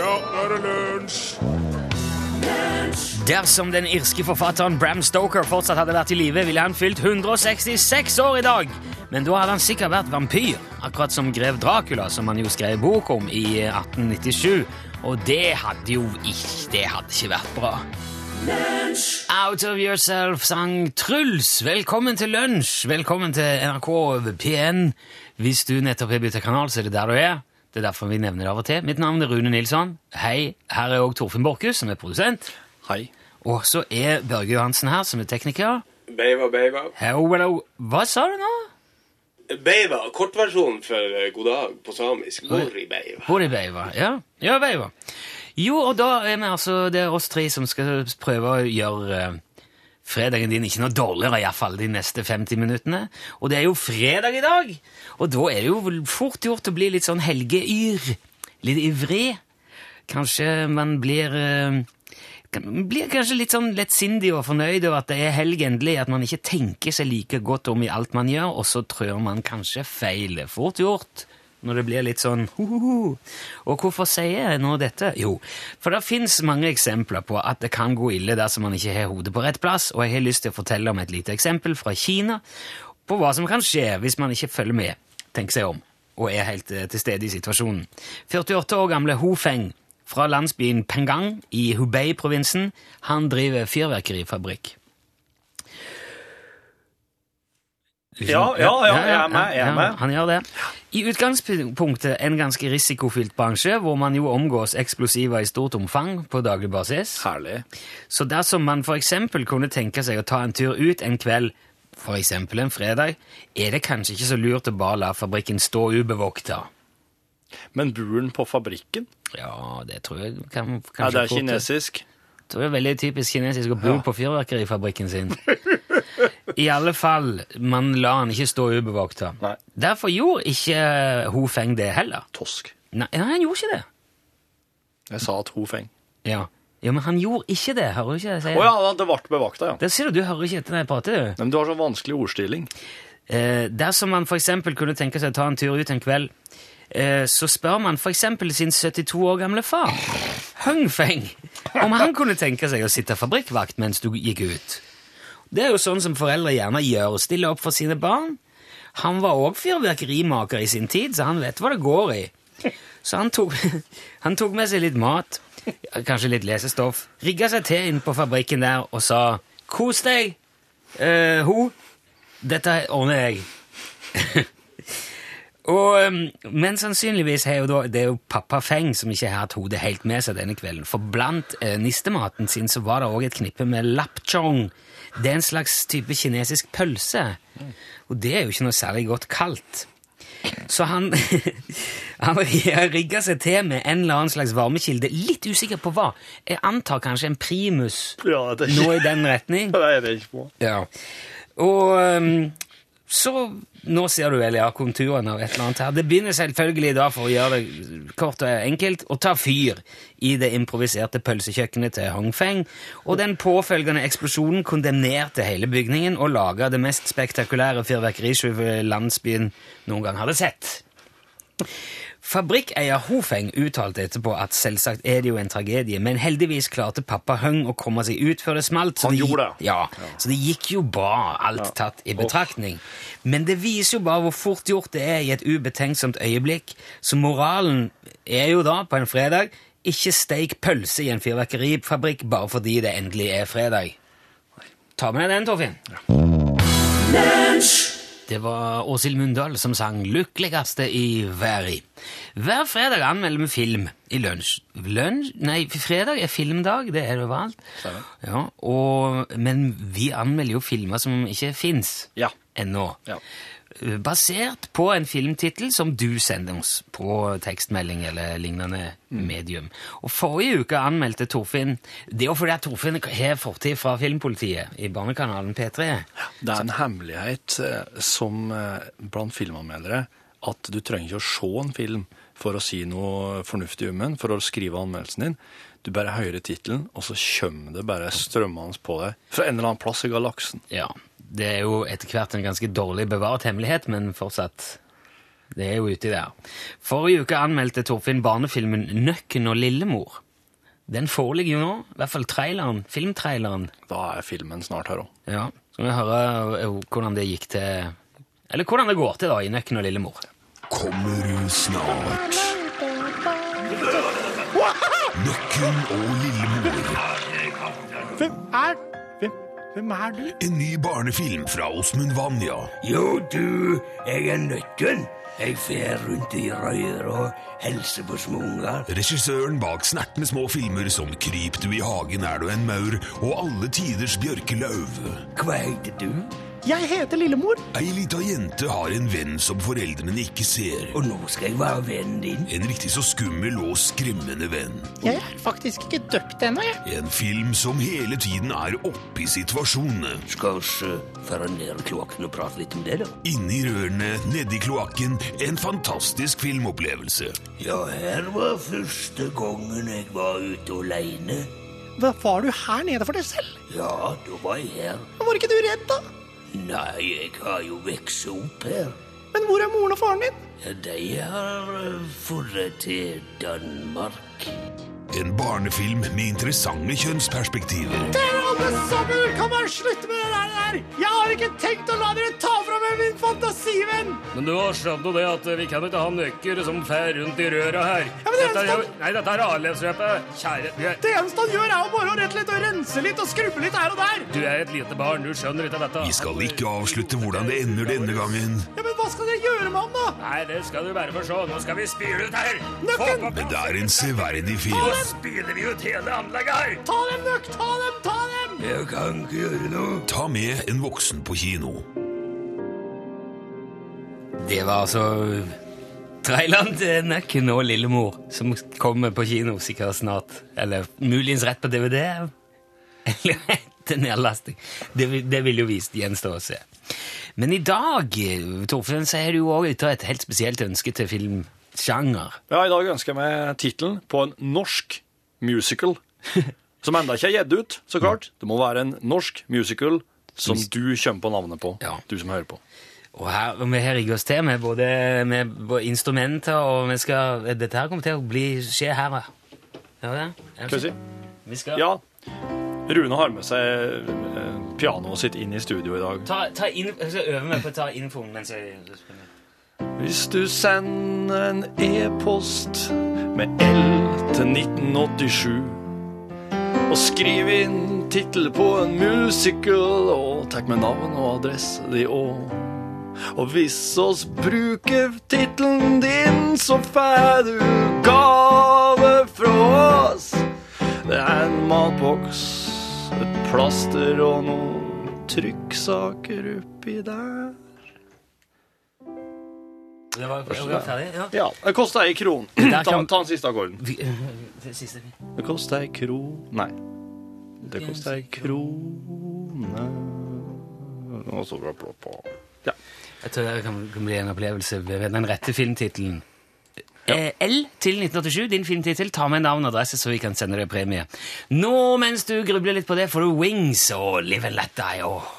Ja, nå er det lunsj! Dersom den irske forfatteren Bram Stoker fortsatt hadde vært i live, ville han fylt 166 år i dag. Men da hadde han sikkert vært vampyr, akkurat som grev Dracula, som han jo skrev bok om i 1897. Og det hadde jo ikke Det hadde ikke vært bra. Out of Yourself sang Truls. Velkommen til lunsj. Velkommen til NRK P1. Hvis du nettopp har byttet kanal, så er det der du er. Det er derfor vi nevner det av og til. Mitt navn er Rune Nilsson. Hei. Her er òg Torfinn Borchhus, som er produsent. Hei. Og så er Børge Johansen her, som er tekniker. Beiva, beiva. Hello, hello. Hva sa du nå? Beiva, kortversjonen for eh, god dag på samisk. Bori, beiva. Hvor er Beiva? Ja, ja Beiva. Jo, og da er vi altså, det er oss tre som skal prøve å gjøre eh, fredagen din ikke noe dårligere, iallfall de neste 50 minuttene. Og det er jo fredag i dag, og da er det jo fort gjort å bli litt sånn helgeyr. Litt ivrig. Kanskje man blir eh, blir kanskje litt sånn lettsindig og fornøyd over at det er helg endelig, at man ikke tenker seg like godt om i alt man gjør, og så trør man kanskje feil. Fort gjort når det blir litt sånn ho-ho-ho. Og hvorfor sier jeg nå dette? Jo, for det fins mange eksempler på at det kan gå ille dersom man ikke har hodet på rett plass, og jeg har lyst til å fortelle om et lite eksempel fra Kina på hva som kan skje hvis man ikke følger med, tenker seg om, og er helt eh, til stede i situasjonen. 48 år gamle Ho Feng fra landsbyen Pengang i Hubei-provinsen. Han driver fyrverkerifabrikk. Ja, ja, ja, jeg er med, jeg er Ja, med. Han gjør det. I utgangspunktet en ganske risikofylt bransje, hvor man jo omgås eksplosiver i stort omfang på daglig basis. Herlig. Så dersom man eksempel kunne tenke seg å ta en tur ut en kveld, eksempel en fredag, er det kanskje ikke så lurt å bare la fabrikken stå ubevokta. Men buren på fabrikken? Ja, det tror jeg kan, kanskje Ja, det er kinesisk. Jeg tror det er veldig typisk kinesisk å bo på fyrverkerifabrikken sin. I alle fall, man la han ikke stå ubevokta. Nei. Derfor gjorde ikke Ho Feng det heller. Tosk. Nei, nei, han gjorde ikke det. Jeg sa at Ho Feng. Ja. ja, men han gjorde ikke det. Hører du ikke det Å oh, ja, det ble bevakta, ja. Der ser du, du hører ikke etter når jeg prater, du. Men du har så vanskelig ordstilling. Eh, dersom man eksempel kunne tenke seg å ta en tur ut en kveld, eh, så spør man eksempel sin 72 år gamle far, Hung Feng, om han kunne tenke seg å sitte fabrikkvakt mens du gikk ut. Det er jo sånn som foreldre gjerne gjør, stille opp for sine barn. Han var òg fyrverkerimaker i sin tid, så han vet hva det går i. Så han tok, han tok med seg litt mat, kanskje litt lesestoff, rigga seg til inn på fabrikken der og sa 'Kos deg, eh, ho. Dette ordner jeg'. Og, um, men sannsynligvis er jo da, det er jo pappa Feng som ikke har hatt hodet helt med seg denne kvelden. For blant eh, nistematen sin så var det òg et knippe med lapchong. Det er en slags type kinesisk pølse. Og det er jo ikke noe særlig godt kaldt. Så han, han rigga seg til med en eller annen slags varmekilde. Litt usikker på hva. Jeg antar kanskje en primus. Ja, det er Noe i den retning. Det er det ikke på. Ja. Og um, så Nå ser du vel ja, konturene av et eller annet her. Det begynner selvfølgelig da, for å gjøre det kort og enkelt, å ta fyr i det improviserte pølsekjøkkenet til Hong Feng, og den påfølgende eksplosjonen kondemnerte hele bygningen og laga det mest spektakulære fyrverkerishowet landsbyen noen gang hadde sett. Fabrikkeier Hofeng uttalte etterpå at selvsagt er det jo en tragedie, men heldigvis klarte pappa Høng å komme seg ut før det smalt. så Han det gikk- gjorde det. Ja, så det gikk jo bra, alt tatt i betraktning. Men det viser jo bare hvor fort gjort det er i et ubetenksomt øyeblikk. Så moralen er jo da, på en fredag, ikke steik pølse i en fyrverkerifabrikk bare fordi det endelig er fredag. Ta med deg den, Torfinn. Det var Åshild Mundal som sang 'Lykkeligste i verden'. Hver fredag anmelder vi film i lunsj. Lunsj? Nei, fredag er filmdag, det er det overalt. Ja, og, men vi anmelder jo filmer som ikke fins Ja. ennå. Ja. Basert på en filmtittel som du sender oss på tekstmelding eller lignende Mm. medium. Og Forrige uke anmeldte Torfinn Det er jo fordi at Torfinn har fortid fra Filmpolitiet i barnekanalen P3. Det er en hemmelighet eh, som eh, blant filmanmeldere at du trenger ikke å se en film for å si noe fornuftig om den, for å skrive anmeldelsen din. Du bare hører tittelen, og så kommer det bare strømmende på deg fra en eller annen plass i galaksen. Ja, det er jo etter hvert en ganske dårlig bevart hemmelighet, men fortsatt Det er jo uti der. Forrige uke anmeldte Torfinn barnefilmen Nøkken og Lillemor. Den foreligger jo nå, i hvert fall traileren, filmtraileren. Da er filmen snart her òg. Ja, Skal vi hører eh, hvordan det gikk til Eller hvordan det går til da i Nøkken og Lillemor. Kommer du snart? Nøkken og Lillemor. Hvem er Hvem, er du? En ny barnefilm fra Åsmund Vanja. Jo, du, jeg er nøkken. Jeg fer rundt i røyer og hilser på små unger. Regissøren bak snertne små filmer som Kryp du i hagen er du en maur og Alle tiders bjørkelauv. Hva heter du? Jeg heter Lillemor. Ei lita jente har en venn som foreldrene ikke ser. Og nå skal jeg være vennen din. En riktig så skummel og skremmende venn. Jeg er faktisk ikke døpt ennå, jeg. En film som hele tiden er oppe i situasjonene. Skal vi føre ned kloakken og prate litt om det, da? Inni rørene, nedi kloakken, en fantastisk filmopplevelse. Ja, her var første gangen jeg var ute aleine. Var du her nede for deg selv? Ja, da var jeg her. Var ikke du redd, da? Nei, jeg har jo vokst opp her. Men hvor er moren og faren din? Ja, de har uh, dratt til Danmark. En barnefilm med interessante kjønnsperspektiver. Dere alle sammen kan bare slutte med det der! Jeg har ikke tenkt å la dere ta fra meg min fantasivenn! Men du har skjønt jo det at vi kan ikke ha nøkker som fer rundt i røra her. men det dette, er nei, dette er avløpsløpet. Kjære, du er, Det eneste han gjør, er jo bare å rette litt og rense litt og skrubbe litt her og der. du er et lite barn, du skjønner ikke dette. Vi skal ikke avslutte hvordan det ender denne gangen. Ja, Men hva skal dere gjøre med ham, da? Nei, det skal du bare få se. Nå skal vi spyle ut her. Nøkken! Det er en severdig film. Spyler vi ut hele anlegget her. Ta dem, Nøkk! Ta dem! Ta dem! Jeg kan ikke gjøre noe. Ta med en voksen på kino. Det var altså traileren til Nøkken og Lillemor, som kommer på kino sikkert snart. Eller muligens rett på DVD. Eller til nedlasting. Det, det vil jo vist gjenstå å se. Men i dag, Torfinn, så er du òg ute av et helt spesielt ønske til filmsjanger. Ja, I dag ønsker jeg meg tittelen på en norsk musical. Som enda ikke er gitt ut, så klart. Det må være en norsk musical som du kommer på navnet på, Ja. du som hører på. Og her, og vi har rigget oss til med både, med instrumenter, og vi skal, dette her kommer til å bli, skje her. ja. Skal vi si? Vi skal Ja. Rune har med seg eh, pianoet sitt inn i studio i dag. ta, ta inn, jeg skal øve meg på å ta infoen mens jeg spiller. Hvis du sender en e-post med L til 1987 og skriv inn tittel på en musical og takk med navn og adresse di òg. Og hvis oss bruker tittelen din, så får du gave fra oss. Det er en matboks, et plaster og noen trykksaker oppi der. Det var, var ferdig, ja. Ja, det kosta ei kron. Ta, ta den siste akkorden. Det. Kosta ei kron Nei. Det kosta ei krone Og så bla, bla, bla. Ja. Jeg tror det kan, bli en opplevelse ved den rette filmtittelen. Ja. L til 1987, din filmtittel. Ta med navn og adresse, så vi kan sende deg premie. Nå, mens du grubler litt på det, får du Wings og Live and Let Die. Åh,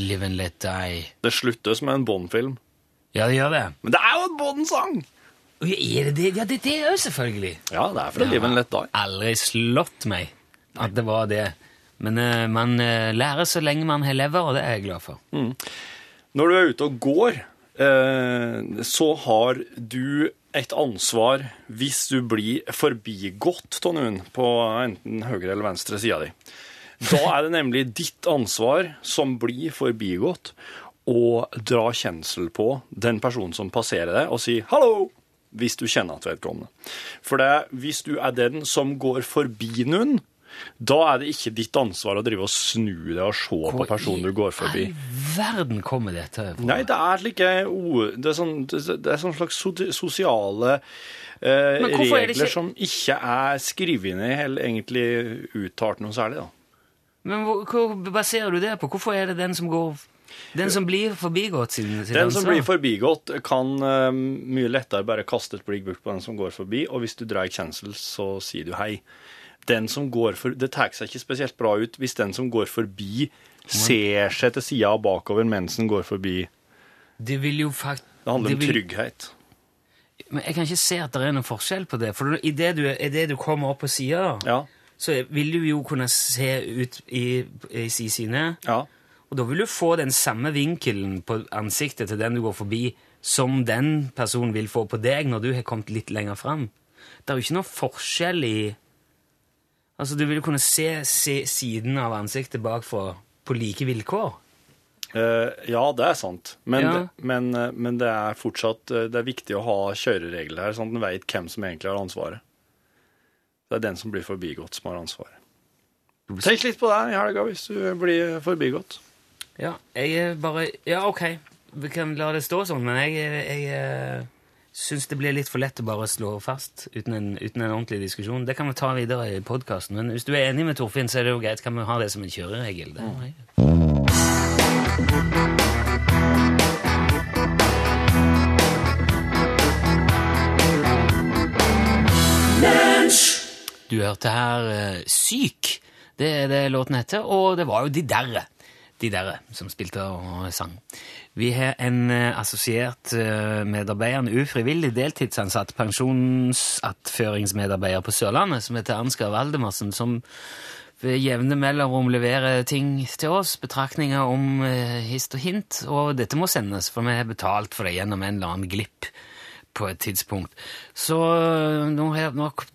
Live and Let Die. Det sluttes med en Bond-film. Ja, det gjør det. Men det er jo en Bond-sang! Er det det? Ja, det, det er jo selvfølgelig. Ja, det er fra Live and Let Die. Aldri slått meg at det var det. Men uh, man uh, lærer så lenge man har lever, og det er jeg glad for. Når du er ute og går, eh, så har du et ansvar hvis du blir forbigått av noen på enten høyre eller venstre sida di. Da er det nemlig ditt ansvar som blir forbigått, å dra kjensel på den personen som passerer deg, og si 'hallo' hvis du kjenner at vedkommende. For det, hvis du er den som går forbi noen, da er det ikke ditt ansvar å drive og snu deg og se på personen du går forbi. Hvor i verden kommer dette fra? Nei, det er slike ord Det er sånn, det er sånn slags sosiale eh, er regler ikke- som ikke er skrevet ned eller egentlig uttalt noe særlig, da. Men hvor, hvor baserer du det på? Hvorfor er det den som går Den som blir forbigått sin, sin Den som blir forbigått, kan uh, mye lettere bare kaste et blikk bort på den som går forbi, og hvis du drar kjensel, så sier du hei. den som går for, Det tar seg ikke spesielt bra ut hvis den som går forbi, ser seg til sida og bakover mens den går forbi. Det vil jo fakt... Det handler om vil- trygghet. Men jeg kan ikke se at det er noen forskjell på det. For i det du, i det du kommer opp på sida, Ja. Så vil du jo kunne se ut i, i, sidesynet. ja. Og da vil du få den samme vinkelen på ansiktet til den du går forbi, som den personen vil få på deg når du har kommet litt lenger fram. Det er jo ikke noe forskjell i Altså, du vil kunne se, se siden av ansiktet bakfra på like vilkår. Uh, ja, det er sant. Men, Ja. men, eh, men det er fortsatt eh, det er viktig å ha kjøreregler her, sånn at en vet hvem som egentlig har ansvaret. Det er den som blir forbigått, som har ansvaret. Tenk litt på det i helga hvis du blir forbigått. Ja, jeg er bare Ja, ok, vi kan la det stå sånn, men jeg, jeg, jeg syns det blir litt for lett å bare slå fast uten en, uten en ordentlig diskusjon. Det kan vi ta videre i podkasten, men hvis du er enig med Torfinn, så er det jo greit. Kan vi ha det som en kjøreregel? Det er Du hørte her eh, Syk. Det er det låten heter, og det var jo De Derre. De Derre som spilte og sang. Vi har en eh, assosiert eh, medarbeider, en ufrivillig deltidsansatt pensjonsattføringsmedarbeider på Sørlandet, som heter Ansgar Valdemarsen, som ved jevne mellomrom leverer ting til oss, betraktninger om hist og hint, og dette må sendes, for vi har betalt for det gjennom en eller annen glipp på et tidspunkt. Så øh, nå har nok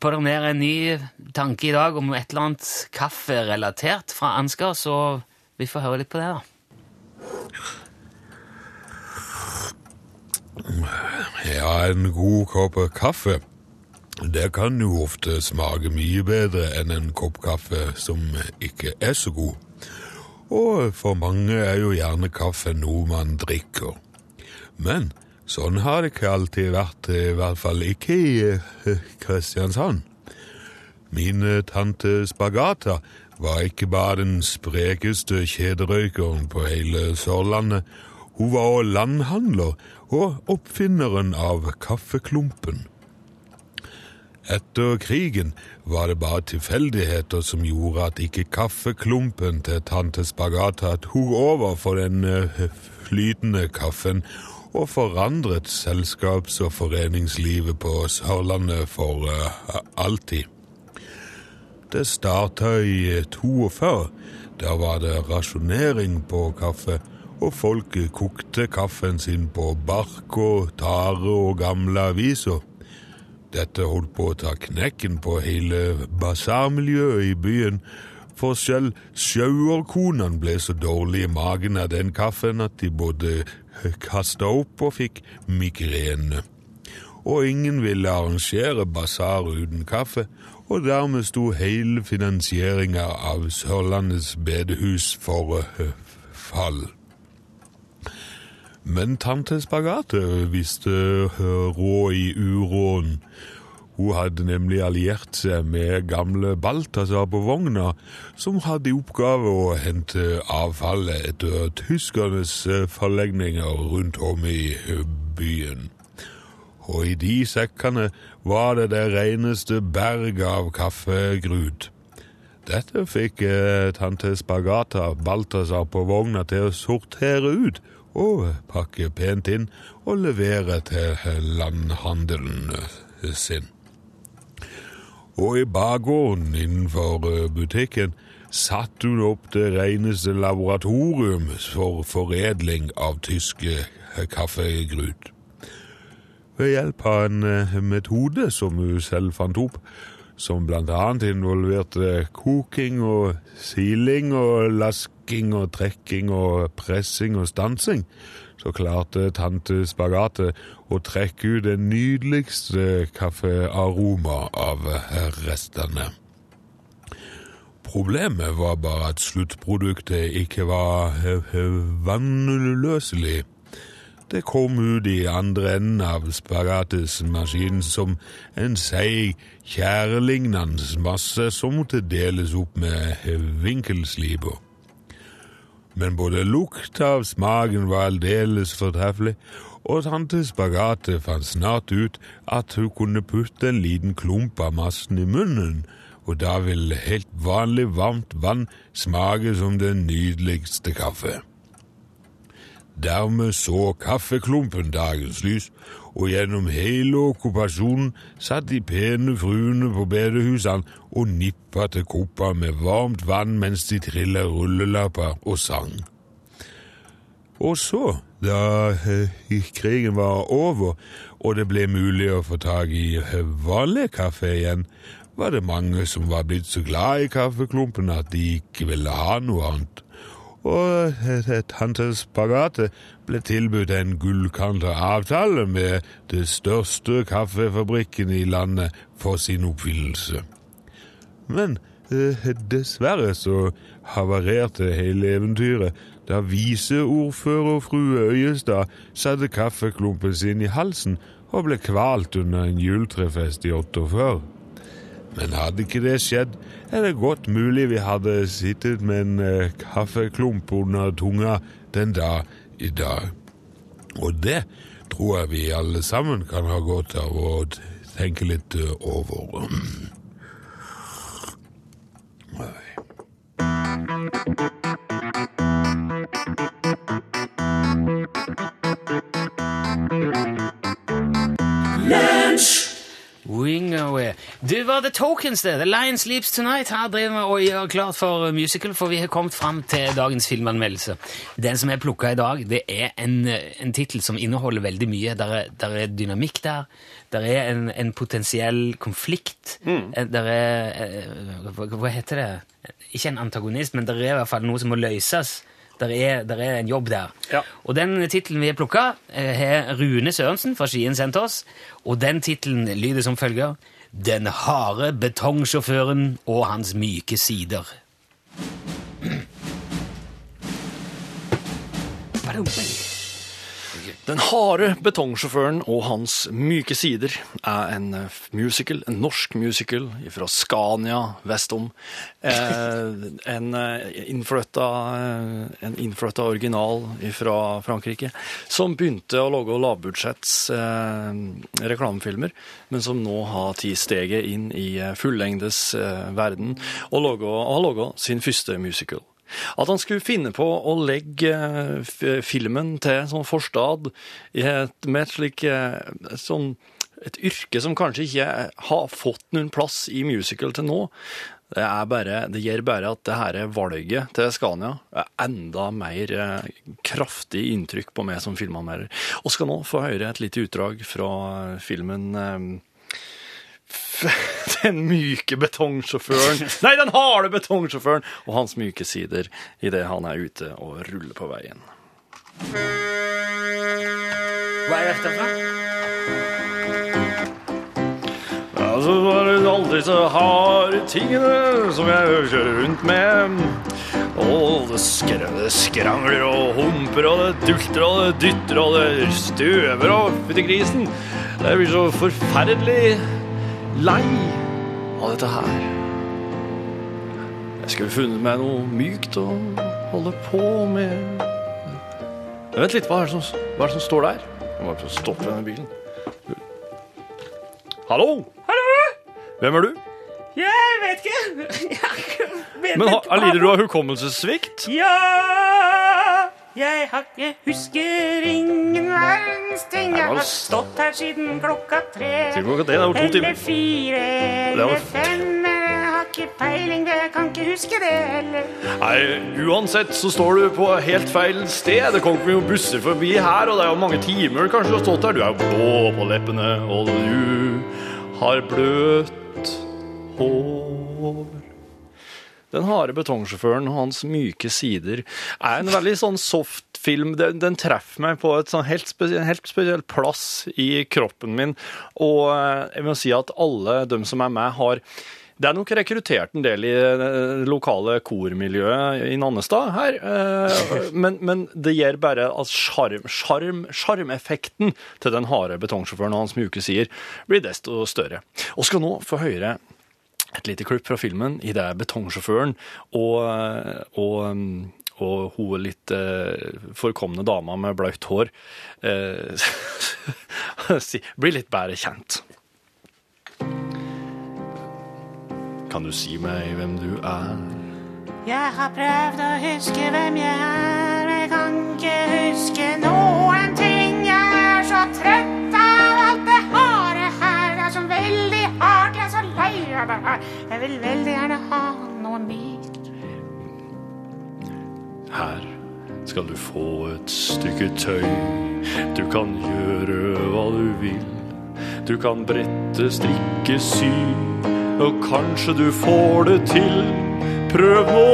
på det ned en ny tanke i dag om et eller annet kafferelatert fra Ansgar, så vi får høre litt på det, da. Ja, en god kopp kaffe. Det kan jo ofte smake mye bedre enn en kopp kaffe som ikke er så god. Og for mange er jo gjerne kaffe noe man drikker. Men sånn har det ikke alltid vært, i hvert fall ikke i eh, Kristiansand. Min eh, tante Spagata var ikke bare den sprekeste kjederøykeren på hele Sørlandet. Hun var også landhandler og oppfinneren av kaffeklumpen. Etter krigen var det bare tilfeldigheter som gjorde at ikke kaffeklumpen til tante Spagata tok over for den eh, flytende kaffen og forandret selskaps- og foreningslivet på Sørlandet for uh, alltid. Det starta i 42. Da var det rasjonering på kaffe, og folk kokte kaffen sin på bark og tare og gamle aviser. Dette holdt på å ta knekken på hele basarmiljøet i byen, for selv sjauerkonene ble så dårlige i magen av den kaffen at de både kasta opp og fikk migrene. Og ingen ville arrangere basar uten kaffe, og dermed sto hele finansieringa av Sørlandets bedehus for eh, fall. Men tante Spagat visste eh, råd i uråden. Hun hadde nemlig alliert seg med gamle Balthazar på vogna, som hadde i oppgave å hente avfallet etter tyskernes eh, forlegninger rundt om i eh, byen. Og i de sekkene var det det reneste berg av kaffegrut. Dette fikk eh, tante Spagata Balthazar på vogna til å sortere ut og pakke pent inn og levere til landhandelen eh, sin. Og i bakgården innenfor eh, butikken satte hun opp det reneste laboratorium for foredling av tyske eh, kaffegrut. Ved hjelp av en eh, metode som hun selv fant opp, som annet involverte koking og siling og lasking og trekking og pressing og stansing, så klarte tante Spagate å trekke ut det nydeligste kaffearoma av restene. Problemet var bare at sluttproduktet ikke var vannløselig. Det kom ut i andre enden av Spagates maskin som en seig, tjærelignende masse som måtte deles opp med vinkelsliper. Men både lukta av smaken var aldeles fortreffelig, og tante Spagate fant snart ut at hun kunne putte en liten klump av massen i munnen, og da ville helt vanlig varmt vann smake som den nydeligste kaffe. Dermed så kaffeklumpen dagens lys, og gjennom hele okkupasjonen satt de pene fruene på bedehusene og nippa til kopper med varmt vann mens de trilla rullelapper og sang. Og så, da eh, krigen var over og det ble mulig å få tak i eh, vanlig kaffe igjen, var det mange som var blitt så glad i kaffeklumpen at de ikke ville ha noe annet. Og tante Spagate ble tilbudt en gullkanta avtale med det største kaffefabrikken i landet for sin oppfyllelse. Men eh, dessverre så havarerte hele eventyret da viseordfører frue Øyestad satte kaffeklumpen sin i halsen og ble kvalt under en juletrefest i 48. Men hadde ikke det skjedd, er det godt mulig vi hadde sittet med en eh, kaffeklump under tunga den dag i dag. Og det tror jeg vi alle sammen kan ha godt av å tenke litt eh, over. Wing away. Du var The Tokens, det. The Lion Sleeps Tonight. Her driver vi og gjør klart for musical, for vi har kommet fram til dagens filmanmeldelse. Den som er plukka i dag, det er en, en tittel som inneholder veldig mye. Der er, der er dynamikk der. Der er en, en potensiell konflikt. Mm. Der er eh, hva, hva heter det? Ikke en antagonist, men der er i hvert fall noe som må løses. Der er, der er en jobb der. Ja. Og den tittelen vi har plukka, eh, har Rune Sørensen fra Skien sendt oss. Og den tittelen lyder som følger Den harde betongsjåføren og hans myke sider. Den harde betongsjåføren og hans myke sider er en eh, musical, en norsk musical fra Scania vestom. Eh, en eh, innflytta, en innflytta original fra Frankrike, som begynte å lage lavbudsjetts reklamefilmer, men som nå har tatt steget inn i fullengdes verden og har laga sin første musical. At han skulle finne på å legge eh, filmen til sånn forstad i et, slik eh, sånn et yrke som kanskje ikke har fått noen plass i musical til nå. Det, er bare, det gjør bare at det her valget til Scania er enda mer eh, kraftig inntrykk på meg som filmanmelder. Og skal nå få høre et lite utdrag fra filmen den myke betongsjåføren Nei, den harde betongsjåføren og hans myke sider idet han er ute og ruller på veien. Hva er dette for? Altså, så var det aldri så harde tingene som jeg kjører rundt med. Og det, skr det skrangler og humper, og det dulter og det dytter, og det støver og fytti grisen. Det blir så forferdelig lei av dette her. Jeg skulle funnet meg noe mykt å holde på med. Vent litt, hva er det som, hva er det som står der? Jeg må bare stoppe denne bilen. Hallo? Hallo! Hvem er du? Jeg vet ikke. Men ha, lider du av hukommelsessvikt? Ja Jeg har ikke husker ingen verdens ting. Jeg har stått her siden klokka tre. Er Eller fire eller fem. Jeg har ikke peiling, jeg kan ikke huske det heller. Nei, uansett så står du på helt feil sted. Det kommer jo busser forbi her, og det er jo mange timer kanskje du har stått her. Du er jo blå på leppene, og du har bløt hår. Den harde betongsjåføren og hans myke sider er en veldig sånn soft film. Den, den treffer meg på et sånn helt, spesiell, helt spesiell plass i kroppen min. Og eh, jeg må si at alle de som er med, har det er nok rekruttert en del i det lokale kormiljøet i Nannestad her, eh, men, men det gir bare at sjarm, sjarm, sjarmeffekten til den harde betongsjåføren og hans mjuke sider blir desto større. Og skal nå få høre et lite klipp fra filmen i det betongsjåføren og, og, og hun litt eh, forkomne dama med bløtt hår eh, blir litt bedre kjent. Kan du si meg hvem du er? Jeg har prøvd å huske hvem jeg er, jeg kan ikke huske noen ting. Jeg er så trøtt av alt det harde her. Det er så veldig Jeg vil veldig gjerne ha noe mer. Her skal du få et stykke tøy. Du kan gjøre hva du vil. Du kan brette, strikke, sy, og kanskje du får det til. Prøv nå,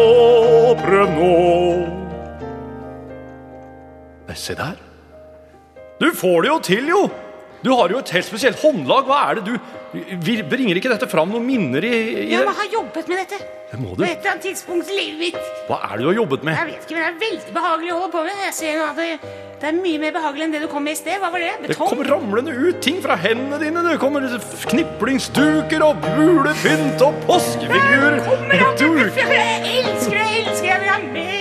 prøv nå. Nei, se der. Du får det jo til, jo! Du har jo et helt spesielt håndlag. Hva er det du vi- Bringer ikke dette fram noen minner i, i Jeg må det? ha jobbet med dette Det må på et eller annet tidspunkt i livet mitt. Hva er det du har jobbet med? Jeg vet ikke, men det er veldig behagelig å holde på med. Jeg ser nå at det, det er mye mer behagelig enn det du kom med i sted. Hva var det? Det kommer ramlende ut ting fra hendene dine. Det kommer kniplingsduker og bulepynt og påskefigurer. Kommer han til Duk. Jeg elsker det, jeg elsker det. Jeg vil ha mer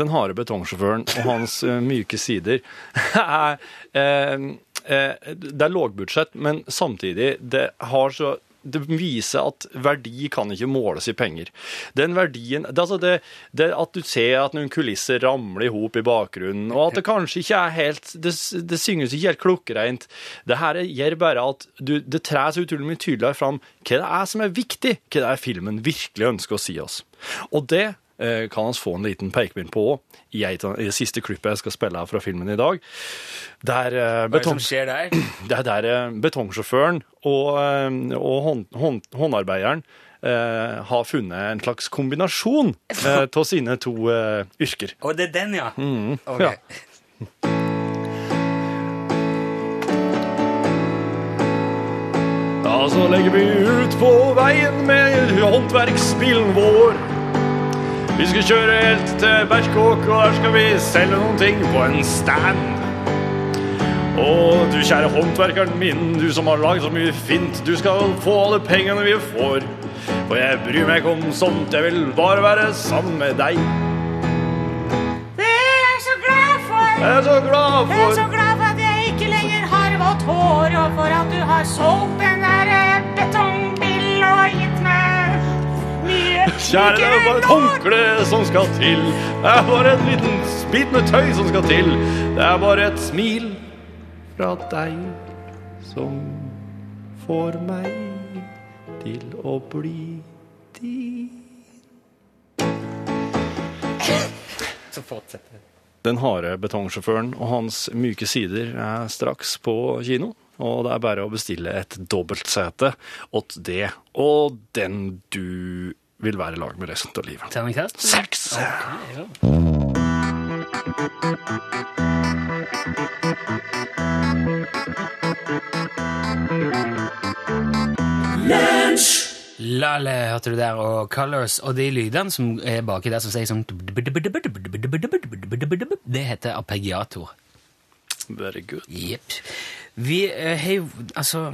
Den harde betongsjåføren og hans eh, myke sider er eh, eh, Det er lågbudsjett, men samtidig det har så det viser at verdi kan ikke måles i penger. Den verdien det, altså det, det At du ser at noen kulisser ramler i hop i bakgrunnen, og at det kanskje ikke er helt Det, det synges ikke helt klokkereint. Det her gjør bare at du, det trer så utrolig mye tydeligere fram hva det er som er viktig, hva det er filmen virkelig ønsker å si oss. Og det kan vi få en liten pekepinn på i, et i det siste klippet jeg skal spille her fra filmen i dag. Der eh, Hva er det som skjer der? det er der eh, betongsjåføren og, eh, og hånd, hånd, håndarbeideren eh, har funnet en slags kombinasjon eh, av sine to eh, yrker. Å, det er den, ja. Ok. ja. Ja, så legger vi ut på veien med håndverksbilen vår. Vi skal kjøre helt til Berkåk, og der skal vi selge noen ting på en stand. Og du kjære håndverkeren min, du som har laget så mye fint, du skal få alle pengene vi får. For jeg bryr meg ikke om sånt, jeg vil bare være sammen med deg. Det er jeg så glad for. Jeg er så glad for. Jeg er så glad for at jeg ikke lenger har vått hår, og for at du har solgt den der eh, betongbilen og gitt Kjære, det er bare et håndkle som skal til. Det er bare en liten bit med tøy som skal til. Det er bare et smil fra deg som får meg til å bli din. Så fortsetter Den harde betongsjåføren og hans myke sider er straks på kino. Og det er bare å bestille et dobbeltsete åt det og den du vil være i lag med resten av livet. Terningkast? Seks! Lale, hørte du der, og Colors, og de lydene som er baki der som sier sånn Det heter arpeggiator. Very good. Jepp. Vi eh, har jo Altså,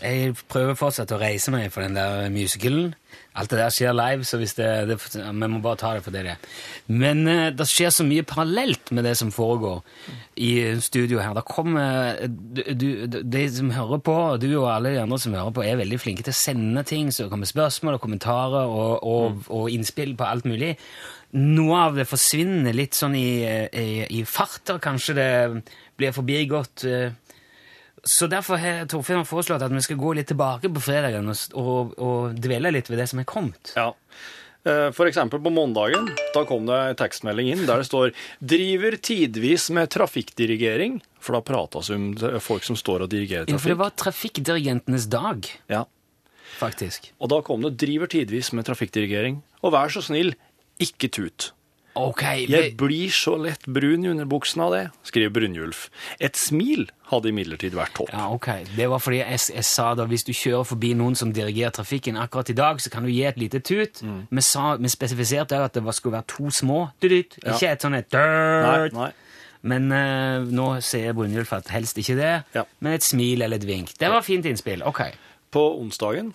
jeg prøver fortsatt å reise meg for den der musicalen. Alt det der skjer live, så det, det Vi må bare ta det for det det er. Men eh, det skjer så mye parallelt med det som foregår i studio her. Det kommer du, du, De som hører på, du og alle de andre som hører på, er veldig flinke til å sende ting, så det kommer spørsmål og kommentarer og, og, og innspill på alt mulig. Noe av det forsvinner litt sånn i, i, i farter. Kanskje det blir forbigått. eh, så derfor har Torfinn foreslått at vi skal gå litt tilbake på fredagen og, og, og dvele litt ved det som er kommet. Ja. F.eks. For eksempel på måndagen, da kom det en tekstmelding inn der det står 'driver tidvis med trafikkdirigering', for da prates om folk som står og dirigerer trafikk. Ja, for det var trafikkdirigentenes dag, Ja. faktisk. Og da kom det 'driver tidvis med trafikkdirigering', og vær så snill, ikke tut. Ok, Jeg blir så lett brun i underbuksen av det, skriver Brynjulf. Et smil hadde imidlertid vært topp. ja, ok. Det var fordi jeg, jeg sa da hvis du kjører forbi noen som dirigerer trafikken akkurat i dag, så kan du gi et lite tut. Mm. Vi, sa, vi spesifiserte at det var, skulle være to små dudyt, Ja. ikke et sånn et Nei, dørt. nei. Men uh, nå sier Brynjulf at helst ikke det, Ja. men et smil eller et vink. Det var fint innspill. Ok. På onsdagen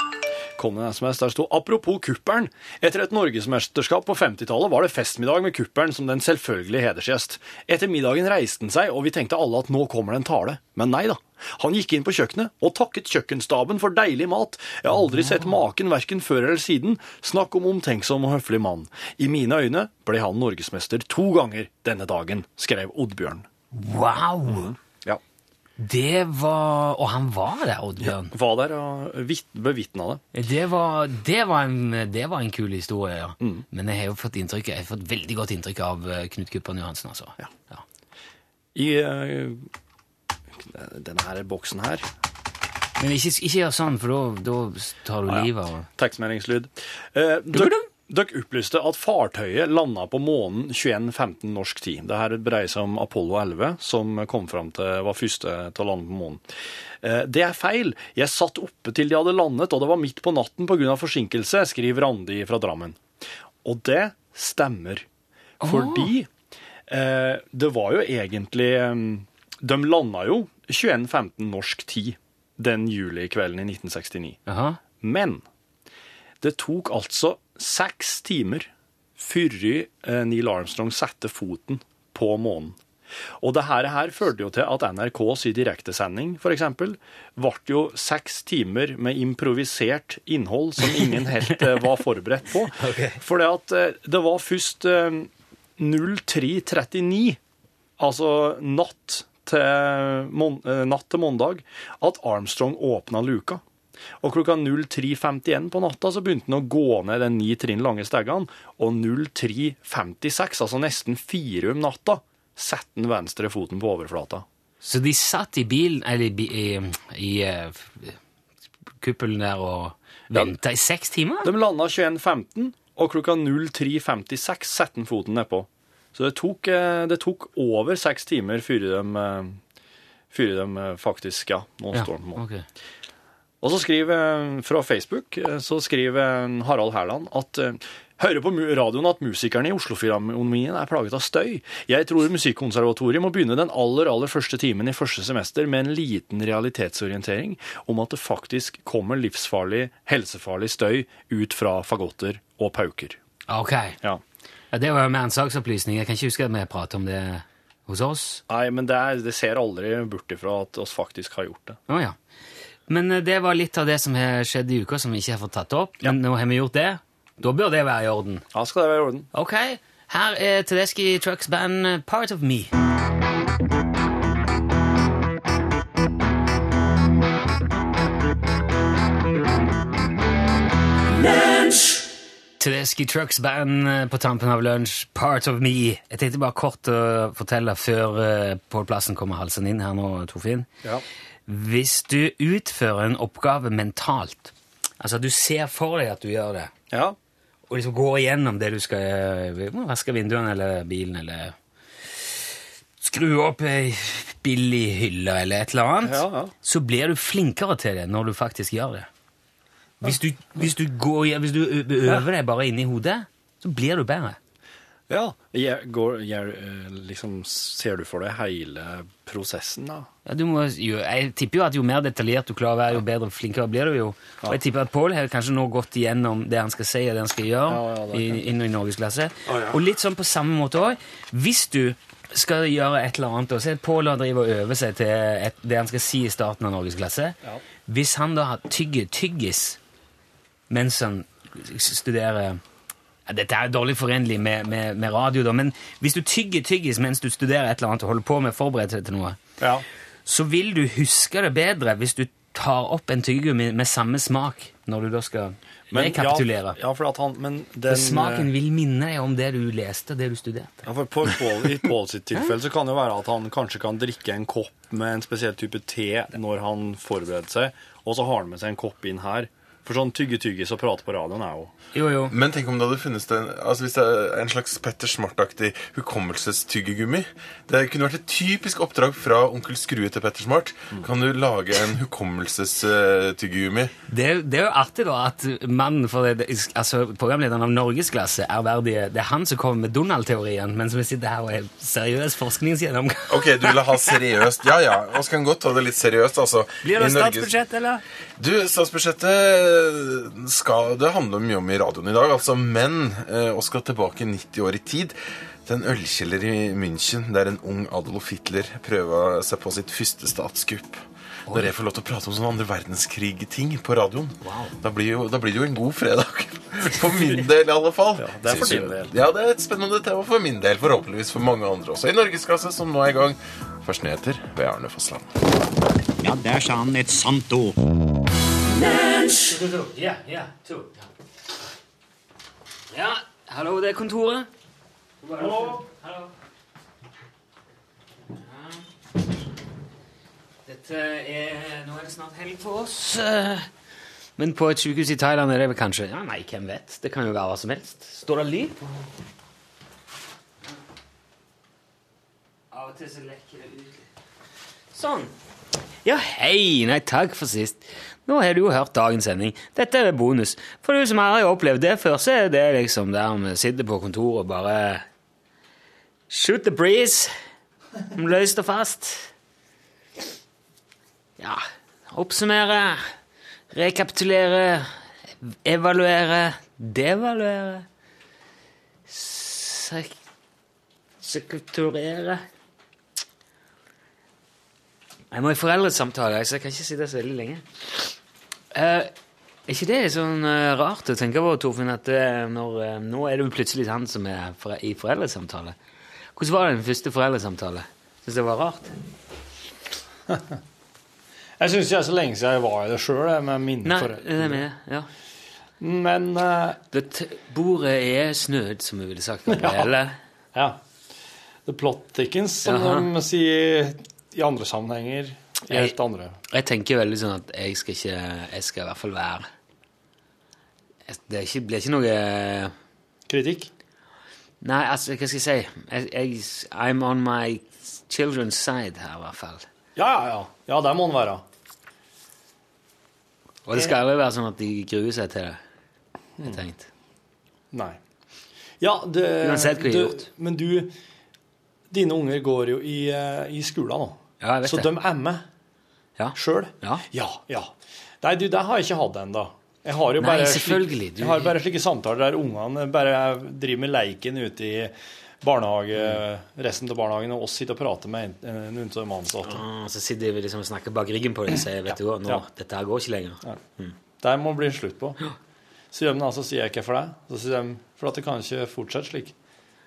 kom det en SMS der sto Apropos kuppelen. Etter et norgesmesterskap på 50-tallet var det festmiddag med kuppelen som den selvfølgelige hedersgjest. Etter middagen reiste han seg, og vi tenkte alle at nå kommer det en tale. Men nei da. Han gikk inn på kjøkkenet og takket kjøkkenstaben for deilig mat. Jeg har aldri sett maken verken før eller siden. Snakk om omtenksom og høflig mann. I mine øyne ble han norgesmester to ganger denne dagen, skrev Oddbjørn. Wow! Ja. Det var Og han var der, Oddbjørn. Var der og vit- bevitna det. Det, var, det, var en, det var en kul historie, ja. Mm. Men jeg har jo fått, inntrykk, jeg har fått veldig godt inntrykk av eh, Knut Kuppern Johansen, altså. Ja. Ja. I uh, denne her boksen her Men ikke, ikke gjør sånn, for da- tar du ja. livet av Tekstmeldingslyd. Eh, dere, opplyste at fartøyet landa på månen 21.15 norsk tid. Det her dreier seg om Apollo 11, som kom fram til var første til å lande på månen. Eh, det er feil. Jeg satt oppe til de hadde landet, og det var midt på natten pga. forsinkelse, skriver Randi fra Drammen. Og det stemmer. Fordi eh, det var jo egentlig eh, De landa jo 21.15 norsk tid den julikvelden i 1969. Aha. Men det tok altså seks timer før eh, Neil Armstrong satte foten på månen. Og det her, her førte jo til at NRKs direktesending, for eksempel, ble jo seks timer med improvisert innhold som ingen helt eh, var forberedt på. For det at eh, det var først eh, 03.39, altså natt til, natt til mandag, at Armstrong åpna luka. Og klokka 03.51 på natta så begynte han å gå ned den ni trinn lange stegene, og 03.56, altså nesten fire om natta, satte han venstre foten på overflata. Så de satt i bilen, eller i, i, i eh, kuppelen der og venta i seks timer? De landa 21.15, og klokka 03.56 satte han foten nedpå. Så det tok, eh, det tok over seks timer før de, eh, før de faktisk Ja, nå står han på månen. Og så skriver fra Facebook eh, så skriver Harald Herland at eh, hører på radioen at musikerne i Oslofilharmonien er plaget av støy. Jeg tror Musikkonservatoriet må begynne den aller, aller første timen i første semester med en liten realitetsorientering om at det faktisk kommer livsfarlig, helsefarlig støy ut fra fagotter og pauker. Ok. Ja. Ja, det var jo med en saksopplysning. Jeg kan ikke huske at vi pratet om det hos oss. Nei, men det, er, det ser aldri bort ifra at oss faktisk har gjort det. Oh, ja. Men eh, det var litt av det som har skjedd i uka, som vi ikke har fått tatt opp. Men nå har vi gjort det. Da bør det være i orden. Ja, skal det være i orden. Ok, her er Tedeschi Trucks band eh, Part of Me. Tedeschi Trucks band eh, på tampen av lunsj, Part of Me. Jeg tenkte bare kort å fortelle før Pål Plassen kommer halsen inn her nå, Torfinn. Ja. Hvis du utfører en oppgave mentalt, altså du ser for deg at du gjør det, Ja. og liksom går igjennom det du skal vaske vinduene eller bilen, eller skru opp ei billig hylle eller et eller annet, Ja, ja. så blir du flinkere til det når du faktisk gjør det. Hvis du, hvis du, går, hvis du øver deg bare inni hodet, så blir du bedre. Ja. Jeg går, jeg, eh, liksom, ser du for deg hele prosessen, da? Ja, du må, jo, jeg tipper jo at jo mer detaljert du klarer å være, jo bedre og flinkere blir du jo. Og jeg tipper at Pål har kanskje nå gått igjennom det han skal si og det han skal gjøre Ja, ja, i, inn i norgesklasse. Og litt sånn på samme måte òg. Hvis du skal gjøre et eller annet, og så er Pål og driver og øver seg til et, det han skal si i starten av norgesklasse Hvis han da har tygge tyggis mens han studerer Dette er dårlig forenlig med, med, med radio, da, men hvis du tygger tyggis mens du studerer et eller annet og holder på med å forberede deg til noe, Ja. så vil du huske det bedre hvis du tar opp en tyggegummi med samme smak når du da skal rekapitulere. Ja, ja, han, men For den, smaken eh, vil minne deg om det du leste, det du studerte. ja, for på, Paul, I Paul sitt tilfelle så kan det være at han kanskje kan drikke en kopp med en spesiell type te når han forbereder seg, og så har han med seg en kopp inn her. For sånn tygge-tyggis og prate på radioen er jo Jo, jo. Men tenk om det hadde funnes det, altså hvis det er en slags Petter Smart-aktig hukommelsestyggegummi. Det kunne vært et typisk oppdrag fra onkel Skrue til Petter Smart. Kan du lage en hukommelsestyggegummi? Det, det er jo artig da at mannen for det, altså programlederen av Norgesklasse er verdig, det er han som kommer med Donald-teorien, mens vi sitter her og er seriøs forskningsgjennomgang. Ok, du vil ha seriøst. Ja, ja. Vi kan godt ta det litt seriøst, altså. Blir det statsbudsjett, eller? Du, statsbudsjettet det skal det handler mye om i radioen i dag. Altså Men eh, og skal tilbake 90 år i tid. Til en ølkjeller i München der en ung Adolf Hitler prøva seg på sitt første statskupp. Når jeg får lov til å prate om sånne andre verdenskrig-ting på radioen, da, blir jo, da blir det jo en god fredag. For min del, i alle fall. det er for din del. Ja, det er et spennende tema for min del. Forhåpentligvis for mange andre også. I Norgesklasse, som nå er i gang. Først nyheter ved Arne Fossland. Ja, der sa han et sant ord. Ja, ja. Ja. ja, hallo, det er kontoret. Hallo. Hallo. Ja. Dette er Nå er det snart helg for oss. eh, Men på et sykehus i Thailand er det vel kanskje Ja, Nei, hvem vet? Det kan jo være hva som helst. Står det lyd? Av og til så lekker det ut. Sånn. Ja, hei! Nei, takk for sist. Nå har du jo hørt dagens sending. Dette er bonus. For du som aldri har opplevd det før, så er det liksom der vi sitter på kontoret og bare Shoot the breeze. Løst og fast. Ja Oppsummere, rekapitulere, evaluere, devaluere sek Jeg må i foreldresamtale, så jeg kan ikke sitte så veldig lenge. Uh, er ikke det sånn uh, rart å tenke på, Torfinn, at uh, når, uh, nå er det jo plutselig han som er fore i foreldresamtale? Hvordan var det den første foreldresamtale? Syns det var rart? Jeg syns det er så lenge siden jeg var i det sjøl, med mine Nei, foreldre. det er det med, ja. Men Det bordet er snødd, som vi ville sagt. Ja. ja. The plot thickens, som Aha. de sier i andre sammenhenger. I helt andre. Jeg tenker veldig sånn at jeg skal ikke Jeg skal i hvert fall være Det ikke, blir ikke noe Kritikk? Nei, altså, hva skal jeg si? Jeg, jeg, I'm on my children's side her, i hvert fall. Ja, ja, ja. Ja, der må den være. Og det skal aldri være sånn at de gruer seg til det. har Jeg tenkt. Nei. Ja, det, Uansett hva de har gjort. Men du Dine unger går jo i, eh, i skolen nå. Ja, jeg vet så det. de er med Ja. sjøl? Ja. ja. ja. Nei, du, det har jeg ikke hatt ennå. Jeg har jo Nei, bare selvfølgelig, Slik, du- jeg har bare slike samtaler der ungene bare driver med leiken ute i barnehage, resten av barnehagen, og oss sitter og prater med en- noen av de ansatte. Ah, så sitter vi liksom og snakker bak ryggen på dem og sier vet du hva, nå, Ja. dette her går ikke lenger. Det må bli en slutt på. Så gjør de det, så sier jeg ikke for det. Så sier de, for at det kan ikke fortsette slik.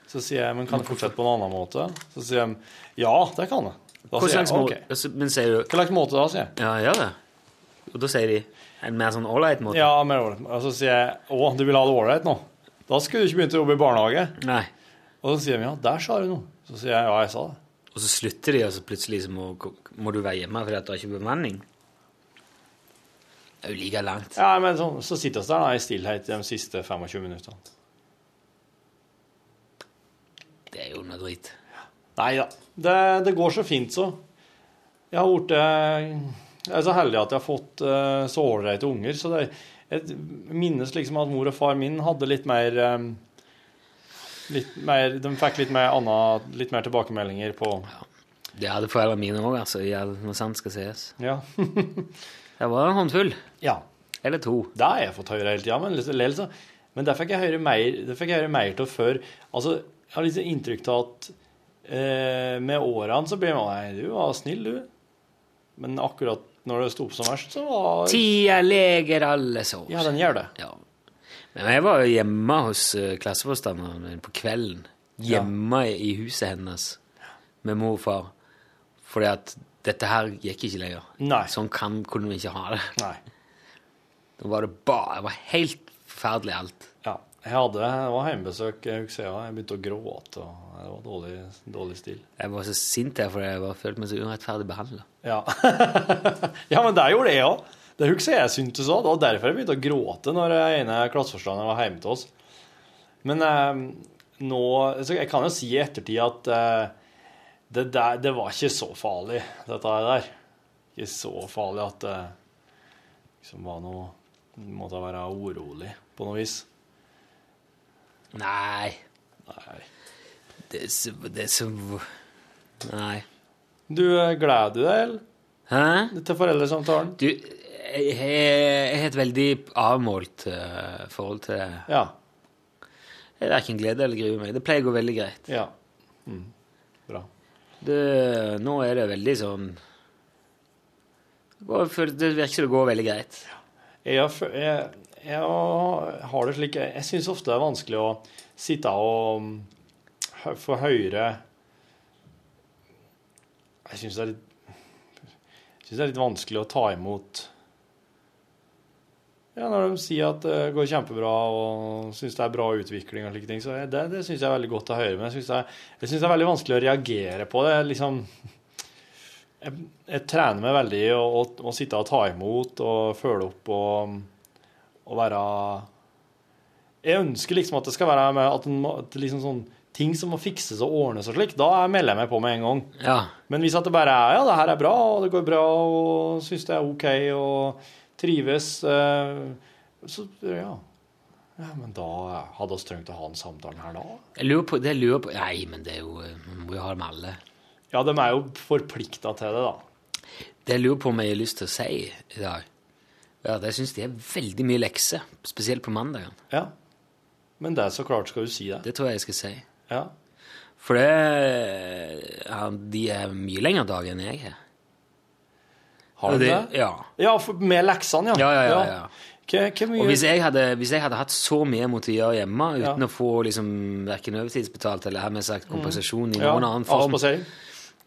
Så sier jeg, men kan det fortsette på en annen måte? Så sier de, ja, det kan det. Hva slags måte? ok. Men sier du Hva slags måte da, sier jeg. Ja, gjør det. Og da sier de en mer sånn ålreit måte? Ja, mer ålreit. og så sier jeg, å, du vil ha det ålreit nå? Da skulle du ikke begynt å jobbe i barnehage. Nei. Og så sier de, ja, der sa du noe. Så sier jeg, ja, jeg sa det. Og så slutter de, og så plutselig så må, må du være hjemme fordi at har ikke bemanning? Det er jo like langt. Ja, men så, så sitter vi der da, i stillhet de siste 25 minuttene. Det er jo noe drit. Nei da. Det, det går så fint, så. Jeg har eh, Jeg er så heldig at jeg har fått eh, så ålreite unger. Så det, jeg minnes liksom at mor og far min hadde litt mer eh, Litt mer De fikk litt mer, anna, litt mer tilbakemeldinger på ja. Det hadde foreldrene mine òg, altså, når sant skal sies. Ja. Det var en håndfull. ja. Eller to. Det har jeg fått høre hele tida, men, men det fikk jeg høre mer, det fikk jeg høre mer til før. Altså, jeg har litt inntrykk av at eh, med årene så blir man Nei, du var snill, du. Men akkurat når det sto opp som verst, så var Tida leger alle sår. Ja, den gjør det. Ja. Men jeg var jo hjemme hos uh, klasseforstanderen min på kvelden. Hjemme i huset hennes med mor og far. Fordi at dette her gikk ikke lenger. Nei. Sånn kan, kunne vi ikke ha det. Nei. Da var det bare Det var helt forferdelig alt. Jeg hadde, det var hjemmebesøk, jeg husker jeg, jeg begynte å gråte, og det var dårlig, dårlig stil. Jeg var så sint der fordi jeg var følte meg så urettferdig behandla. Ja. ja, men det gjorde jeg òg. Det husker jeg syntes òg. Det var derfor jeg begynte å gråte når ene klasseforstanderen var hjemme til oss. Men eh, nå så Jeg kan jo si i ettertid at eh, det, der, det var ikke så farlig, dette der. Ikke så farlig at det liksom var noe Måtte være urolig på noe vis. Nei. Nei. Det er så, det er så Nei. Du, eh, gleder du deg, eller? Hæ? Til foreldresamtalen? Du, jeg, har et veldig avmålt uh, forhold til det. Ja. Jeg verken gleder eller gruer meg. Det pleier å gå veldig greit. Ja. Mm. Bra. Det, nå er det veldig sånn det virker som det går veldig greit. Jeg, jeg, jeg har det slik Jeg syns ofte det er vanskelig å sitte og mm, få høre Jeg syns det det er litt vanskelig å ta imot ja, Når de sier at det går kjempebra og syns det er bra utvikling, og slike ting, så det, det syns jeg er veldig godt å høre. Men jeg syns det, det er veldig vanskelig å reagere på det. liksom jeg, jeg trener meg veldig i å, å, sitte og ta imot og følge opp og, og være Jeg ønsker liksom at det skal være med at, en at liksom sånn ting som må fikses og ordnes og slik, da melder jeg meg på med en gang. Ja. Men hvis at det bare er ja, det her er bra, og det går bra, og syns det er OK, og trives, eh, så ja. ja. Men da hadde vi trengt å ha den samtalen her da. Jeg lurer på, det lurer på Nei, men det er jo Vi må jo ha det med alle. Ja, de er jo forplikta til det, da. Det jeg lurer på om jeg har lyst til å si i dag, er at jeg syns de er veldig mye lekser, spesielt på mandagen. Ja. Men det er så klart skal du si det. Det tror jeg jeg skal si. Ja. For det ja, De er mye lengre dag enn jeg har. Har du det? Ja. Ja, for, med leksene, ja. Ja, ja, ja, ja. Hva, hva Og hvis jeg, hadde, hvis jeg hadde hatt så mye jeg måtte gjøre hjemme uten Ja. å få liksom, verken overtidsbetalt eller her med sagt kompensasjon i Mm. ja, noen annen form.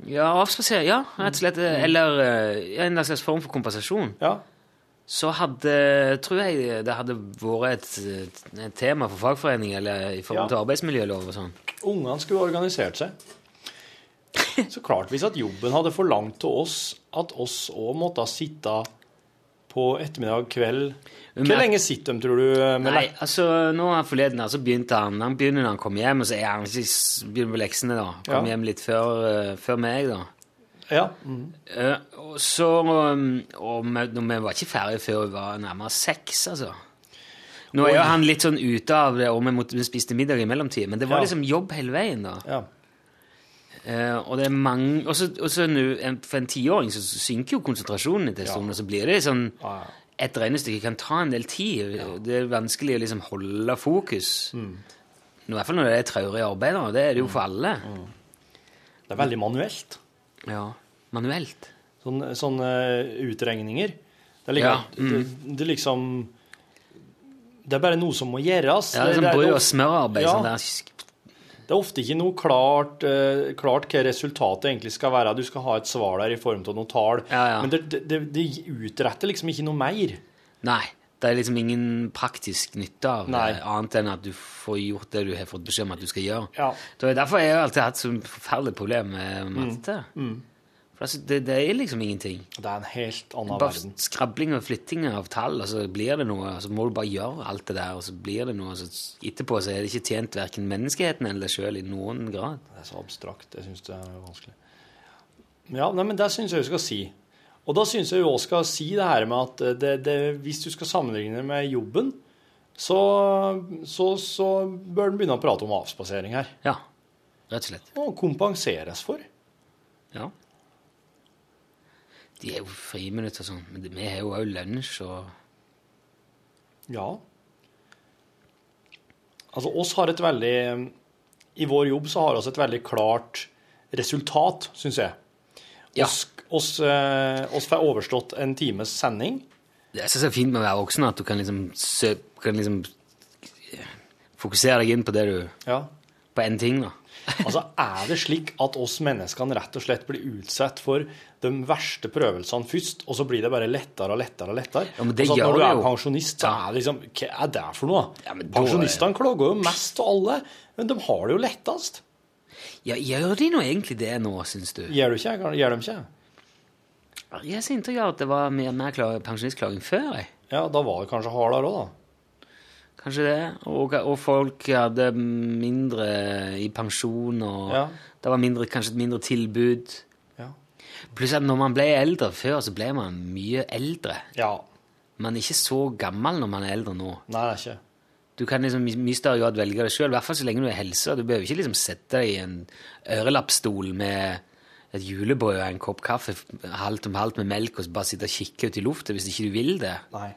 Ja, avspasere. ja, rett og slett. Eller eh, ja, en slags form for kompensasjon. Ja. Så hadde, tror jeg det hadde vært et, et tema for fagforening eller i forhold Ja. til arbeidsmiljølov og sånn. Ungene skulle organisert seg. Så klart, hvis at jobben hadde forlangt til oss at oss òg måtte sitte på ettermiddag, kveld Hvor lenge sitter de, tror du? Med Nei, altså, nå er forleden her, så begynte han Han begynner når han kommer hjem, og så er han ikke begynner på leksene, da. Kom Ja. hjem litt før, uh, før meg, da. Ja. Mm. Uh, og så um, Og vi var ikke ferdige før vi var nærmere seks, altså. Nå er jo han litt sånn ute av det, og vi, måtte, vi spiste middag i mellomtiden, men det var Ja. liksom jobb hele veien, da. ja. Eh, og det er mange Og så og en- for en tiåring så synker jo konsentrasjonen etter en stund, og så blir det sånn Ja, ja. Et regnestykke kan ta en del tid. Det er vanskelig å liksom holde fokus. Mm. I hvert fall når det er traurige arbeider. Det er det jo for alle. Det er veldig manuelt. Ja, Manuelt. Sånne, sånne utregninger. Det er, liksom, Ja, det, det er liksom Det er bare noe som må gjøres. Ja, det er sånn brød- og smørarbeid. Ja. Sånn der. Det er ofte ikke noe klart, uh, klart hva resultatet egentlig skal være. Du skal ha et svar der i form av noen tall. Ja, ja. Men det, det, det, utretter liksom ikke noe mer. Nei. Det er liksom ingen praktisk nytte av Nei. det, annet enn at du får gjort det du har fått beskjed om at du skal gjøre. Ja. Det er derfor jeg har alltid hatt så forferdelig problem med matte. Mm. For altså, det, det er liksom ingenting. Det er en helt annen Bare verden. skrabling og flytting av tall, og så blir det noe. Og så må du bare gjøre alt det der, og så blir det noe. Og så etterpå så er det ikke tjent verken menneskeheten eller deg sjøl i noen grad. Det er så abstrakt. Jeg syns det er vanskelig. Ja, nei, men det syns jeg vi skal si. Og da syns jeg vi også skal si det her med at det, det, hvis du skal sammenligne med jobben, så, så, så bør den begynne å prate om avspasering her. Ja, rett og slett. Og kompenseres for. Ja. De er jo friminutt og sånn, men vi har jo òg lunsj og Ja. Altså, oss har et veldig I vår jobb så har vi et veldig klart resultat, syns jeg. Ja. Oss, oss, eh, oss får overstått en times sending. Det er så fint med å være voksen at du kan liksom, sø kan liksom fokusere deg inn på det du Ja. På én ting, da. Altså, Er det slik at oss menneskene rett og slett blir utsatt for de verste prøvelsene først, og så blir det bare lettere og lettere og lettere? Ja, men det altså, når du er jo. pensjonist, så er det liksom Hva er det for noe? Ja, Pensjonistene klager jo mest av alle, men de har det jo lettest. Ja, gjør de nå egentlig det nå, syns du? Gjør du ikke? Gjør de ikke? Jeg har inntrykk av at det var mer, mer pensjonistklaging før. jeg. Ja, da var det kanskje hardere òg, da. Kanskje det. Og, og folk hadde mindre i pensjon, og Ja. det var mindre, kanskje et mindre tilbud. Ja. Pluss at når man ble eldre før, så ble man mye eldre. ja. Man er ikke så gammel når man er eldre nå. Nei, det er ikke. Du kan liksom i mye større grad velge det sjøl, i hvert fall så lenge du er helse. Du behøver ikke liksom sette deg i en ørelappstol med et julebrød og en kopp kaffe halvt om halvt med melk og bare sitte og kikke ut i lufta hvis ikke du vil det. Nei.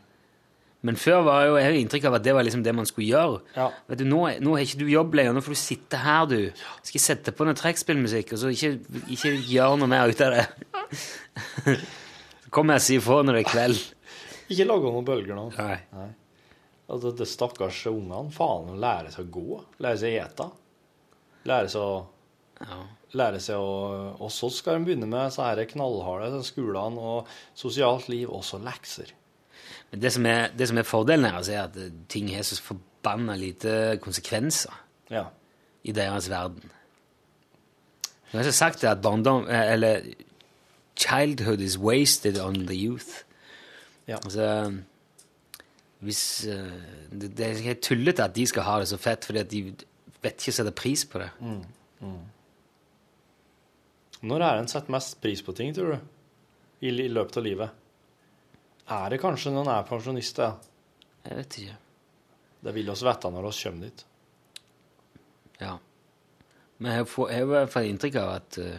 Men før var jo, jeg har inntrykk av at det var liksom det man skulle gjøre. Ja. Vet du, nå, nå har ikke du jobb lenger, nå får du sitte her, du. Skal jeg sette på noe trekkspillmusikk, og så ikke, ikke gjøre noe mer ut av det. så kommer jeg og sier ifra når det er kveld. Ikke lage noen bølger nå. Nei. Altså, det stakkars ungene. Faen, de lærer seg å gå. Lærer seg å ete. Lærer seg å Ja. Lære seg å Og så skal de begynne med så knallharde skolene og sosialt liv, og så lekser. Det som er, det som er fordelen her, altså, er at eh, ting har så forbanna lite konsekvenser Ja. i deres verden. Du har ikke sagt det at barndom eh, Eller childhood is wasted on the youth. Ja. Altså Hvis eh, Det, det er helt tullete at de skal ha det så fett, fordi at de vet ikke å sette pris på det. Når er en setter mest pris på ting, tror du? I, I løpet av livet? Er det kanskje når en er pensjonist? Ja? Jeg vet ikke. Det vil oss vite når vi kommer dit. Ja. Men jeg får, jeg hvert fall inntrykk av at uh,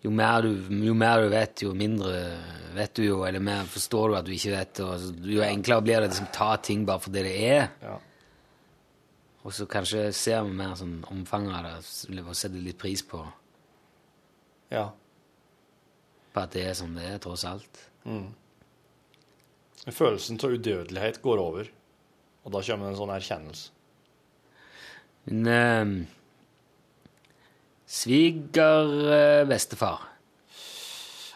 jo, mer du, jo mer du vet, jo mindre vet du jo, eller mer forstår du at du ikke vet, og jo enklere blir det å liksom, ta ting bare for det det er. Ja. Og så kanskje ser vi mer sånn omfanget av det, og setter litt pris på, ja. på at det er som det er, tross alt. Følelsen av udødelighet går over, og da kommer det en sånn erkjennelse. Men eh, svigerbestefar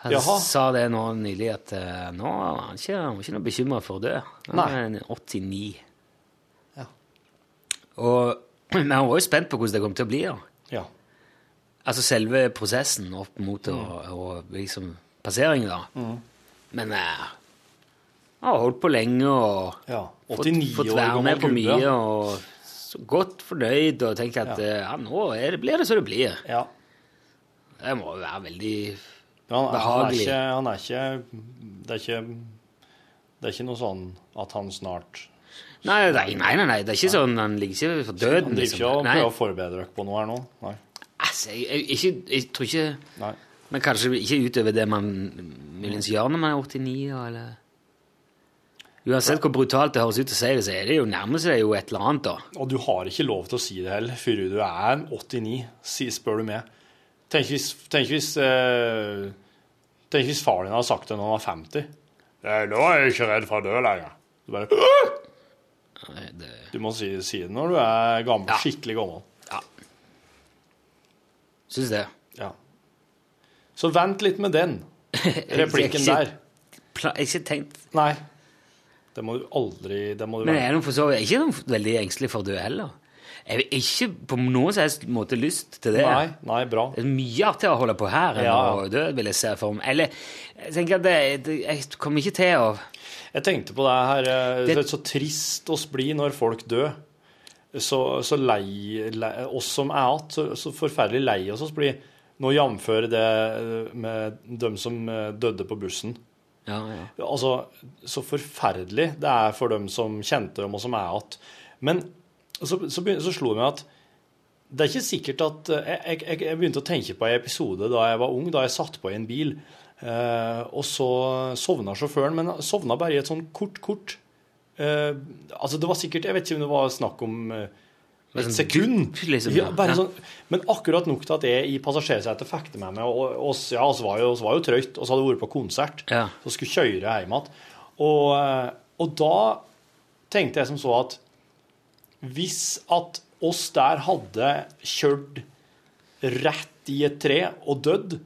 han Jaha. sa det nå nylig, at eh, nå er han ikke, han var ikke noe bekymra for å dø. Han er 89. Ja. Og, men han var jo spent på hvordan det kom til å bli. da. Ja. Altså selve prosessen opp mot mm. og, og liksom passeringen, da. Mm. Men eh, har holdt på lenge og ja. fått, 89 fått være med på gubbe. mye og så godt fornøyd og tenkt at Ja. ja, nå det, blir det så det blir. Ja. Det må jo være veldig han, han, er Behagelig. ikke, han er ikke Det er ikke Det er ikke noe sånn at han snart Nei, nei, nei, nei, nei. det er ikke sånn han ligger ikke for Han driver driver ikke og Nei, prøver å forberede dere på noe her nå? Nei. altså, jeg, jeg, ikke, jeg tror ikke Nei. Men kanskje ikke utover det man muligens gjør når man er 89, da, eller Uansett hvor brutalt det høres ut å si det, så er det jo nærmer seg jo et eller annet, da. Og du har ikke lov til å si det heller, før du er 89, spør du meg. Tenk hvis, tenk hvis, eh, tenk hvis far din hadde sagt det når han var 50. «Nei, nå er jeg ikke redd for å dø lenger. Du bare «Åh!» Nei, det, Du må si, si det når du er gammel, Ja. skikkelig gammel. ja. Syns det. Ja. Så vent litt med den replikken der. Jeg har ikke tenkt Nei. Det må du aldri Det må du Men er nå for så vidt ikke noen veldig engstelig for å dø heller. Jeg har ikke på noen som helst måte lyst til det. Nei, nei, bra. Det er mye artigere å holde på her enn Ja. å dø, vil jeg se for meg. Eller jeg tenker at det, det, jeg kommer ikke til å Jeg tenkte på det her eh, Det- Det er så trist oss blir når folk dør. Så, så lei, lei Oss som er igjen, så, så forferdelig lei oss oss blir. Nå jamfør det eh, med dem som eh, døde på bussen. Ja, ja. Altså, så forferdelig det er for dem som kjente dem, og som er igjen. Men så, så, så slo det meg at det er ikke sikkert at eh, jeg, jeg, jeg begynte å tenke på en episode da jeg var ung, da jeg satt på i en bil. Eh, og så sovna sjåføren, men sovna bare i et sånn kort, kort eh, Altså, det var sikkert Jeg vet ikke om det var snakk om eh, et sekund. liksom, ja, ja. sånn, men akkurat nok til at jeg i passasjersetet fikk det med meg. Og og oss ja, oss var jo, oss var jo trøyt, og så hadde vært på konsert. Ja. Så skulle kjøre hjem igjen. Og, eh, og da tenkte jeg som så at hvis at oss der hadde kjørt rett i et tre og dødd,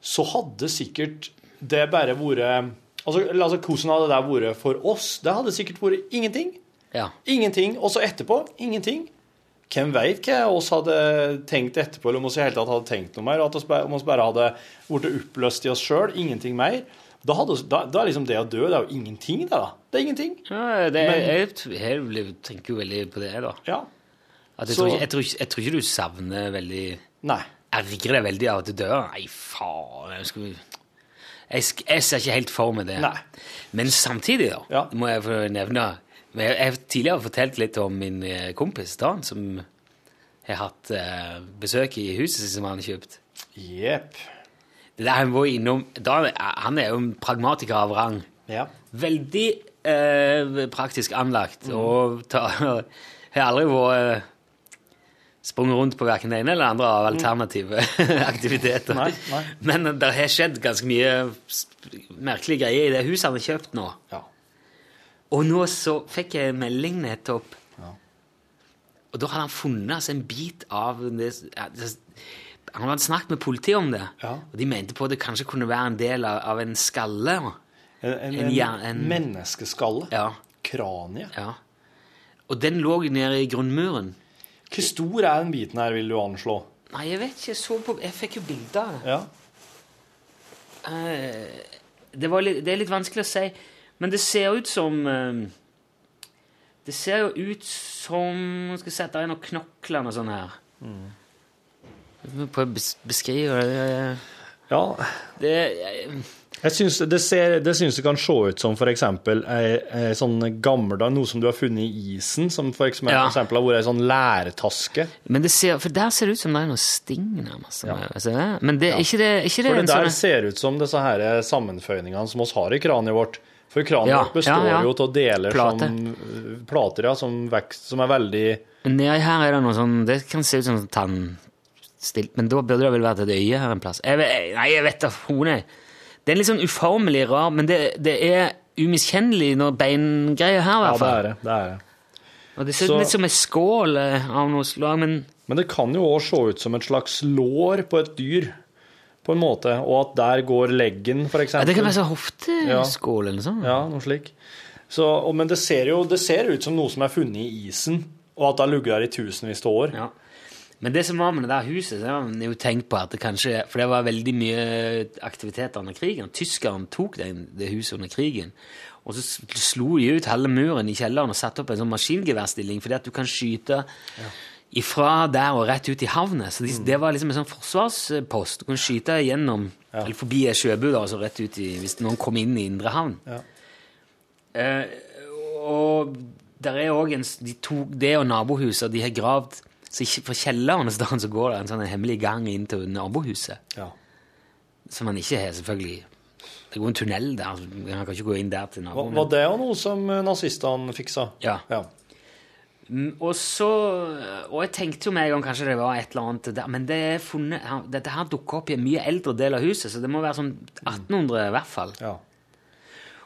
så hadde sikkert det bare vært Altså, altså hvordan hadde det vært for oss? Det hadde sikkert vært ingenting. ja. Ingenting. Og så etterpå ingenting. Hvem veit hva oss hadde tenkt etterpå, eller om oss i hele tatt hadde tenkt noe mer? At oss bare, om oss bare hadde blitt oppløst i oss sjøl, ingenting mer. Da, hadde, da, da er liksom det å dø det er jo ingenting, det, da. Det er ingenting. ja det, Men- jeg, jeg, tenker jo veldig på det, da. Ja. At jeg, Så- tror ikke, jeg, tror ikke, jeg tror ikke du savner veldig Nei. Ergrer deg veldig av at du dør? Nei, faen jeg, skal, jeg, ser ikke helt for meg det. Nei. Men samtidig, da, Ja. må jeg få nevne Jeg har tidligere fortalt litt om min eh, kompis Dan, som har hatt eh, besøk i huset som han har kjøpt. Jepp. Han var innom Dan, Han er jo en pragmatiker av rang. Ja. Veldig eh, praktisk anlagt. Mm. Og ta, har aldri vært eh, sprunget rundt på hverken det ene eller andre av alternative aktiviteter. Mm. Nei, nei. Men det har skjedd ganske mye merkelige greier i det huset han har kjøpt nå. Ja. Og nå så fikk jeg en melding nettopp. Og da hadde han funnet altså, en bit av det, ja, det Han hadde snakket med politiet om det, Ja. og de mente på at det kanskje kunne være en del av, av en skalle. En, en, En en, en- menneskeskalle. Ja, Kranie. ja. Og den lå nede i grunnmuren. Hvor stor er den biten her, vil du anslå? Nei, jeg vet ikke. Jeg så på Jeg fikk jo bilde av det. Ja. Uh, det, var litt, det er litt vanskelig å si, men det ser ut som eh, Det ser jo ut som Skal jeg sette inn noen knokler og sånn her. Mm. Prøv å beskrive det. ja. det Jeg syns det, ser, det syns det kan se ut som for eksempel ei, ei sånn gammeldag, noe som du har funnet i isen, som for eksempel, Ja. for eksempel har vært ei sånn lærtaske. Men det ser, for der ser det ut som det er noe sting, nærmest. Ja. Altså, men det, er ikke det, ikke det For det der sånne... ser ut som disse her sammenføyningene som oss har i kraniet vårt. For Ja, består ja, ja. jo av deler Plate. som øh, plater, ja, som, vekst, som er veldig Nedi her er det noe sånn Det kan se ut som tannstilt, men da burde det vel vært et øye her en plass. Jeg vet, nei, jeg vet da er Det er litt sånn uformelig rar, men det, det er umiskjennelig når beingreier her, i Ja, hvert det fall. er det. det, er det. Og det ser ut litt som en skål eh, av noe slag, men Men det kan jo òg se ut som et slags lår på et dyr, på en måte, og at der går leggen, for ja. Det kan være sånn hofteskål eller noe sånt. Ja, noe slik. Så, og, men det ser jo det ser ut som noe som er funnet i isen, og at det har ligget der i tusenvis av år. Ja. Men det som var med det der huset, så har man jo tenkt på at det kanskje For det var veldig mye aktivitet under krigen. Tyskerne tok det, det huset under krigen. Og så slo de ut halve muren i kjelleren og satte opp en sånn maskingeværstilling, fordi at du kan skyte ifra der og rett ut i havnet. Så de, det var liksom en sånn forsvarspost. Du kunne skyte gjennom, eller forbi ei sjøbu, altså rett ut i Hvis noen kom inn i indre havn. Ja. Eh, og der er òg en de Det og nabohuset, de har gravd så Fra kjelleren et sted så går det en sånn hemmelig gang inn til nabohuset. Ja. Som man ikke har, selvfølgelig. Det går en tunnel der. Man kan ikke gå inn der til Var, naboen. var det jo noe som nazistene fiksa? Ja. Ja. Og så Og jeg tenkte jo med en gang kanskje det var et eller annet der, men det er funnet, dette her dukker opp i en mye eldre del av huset, så det må være sånn 1800 i hvert fall. ja.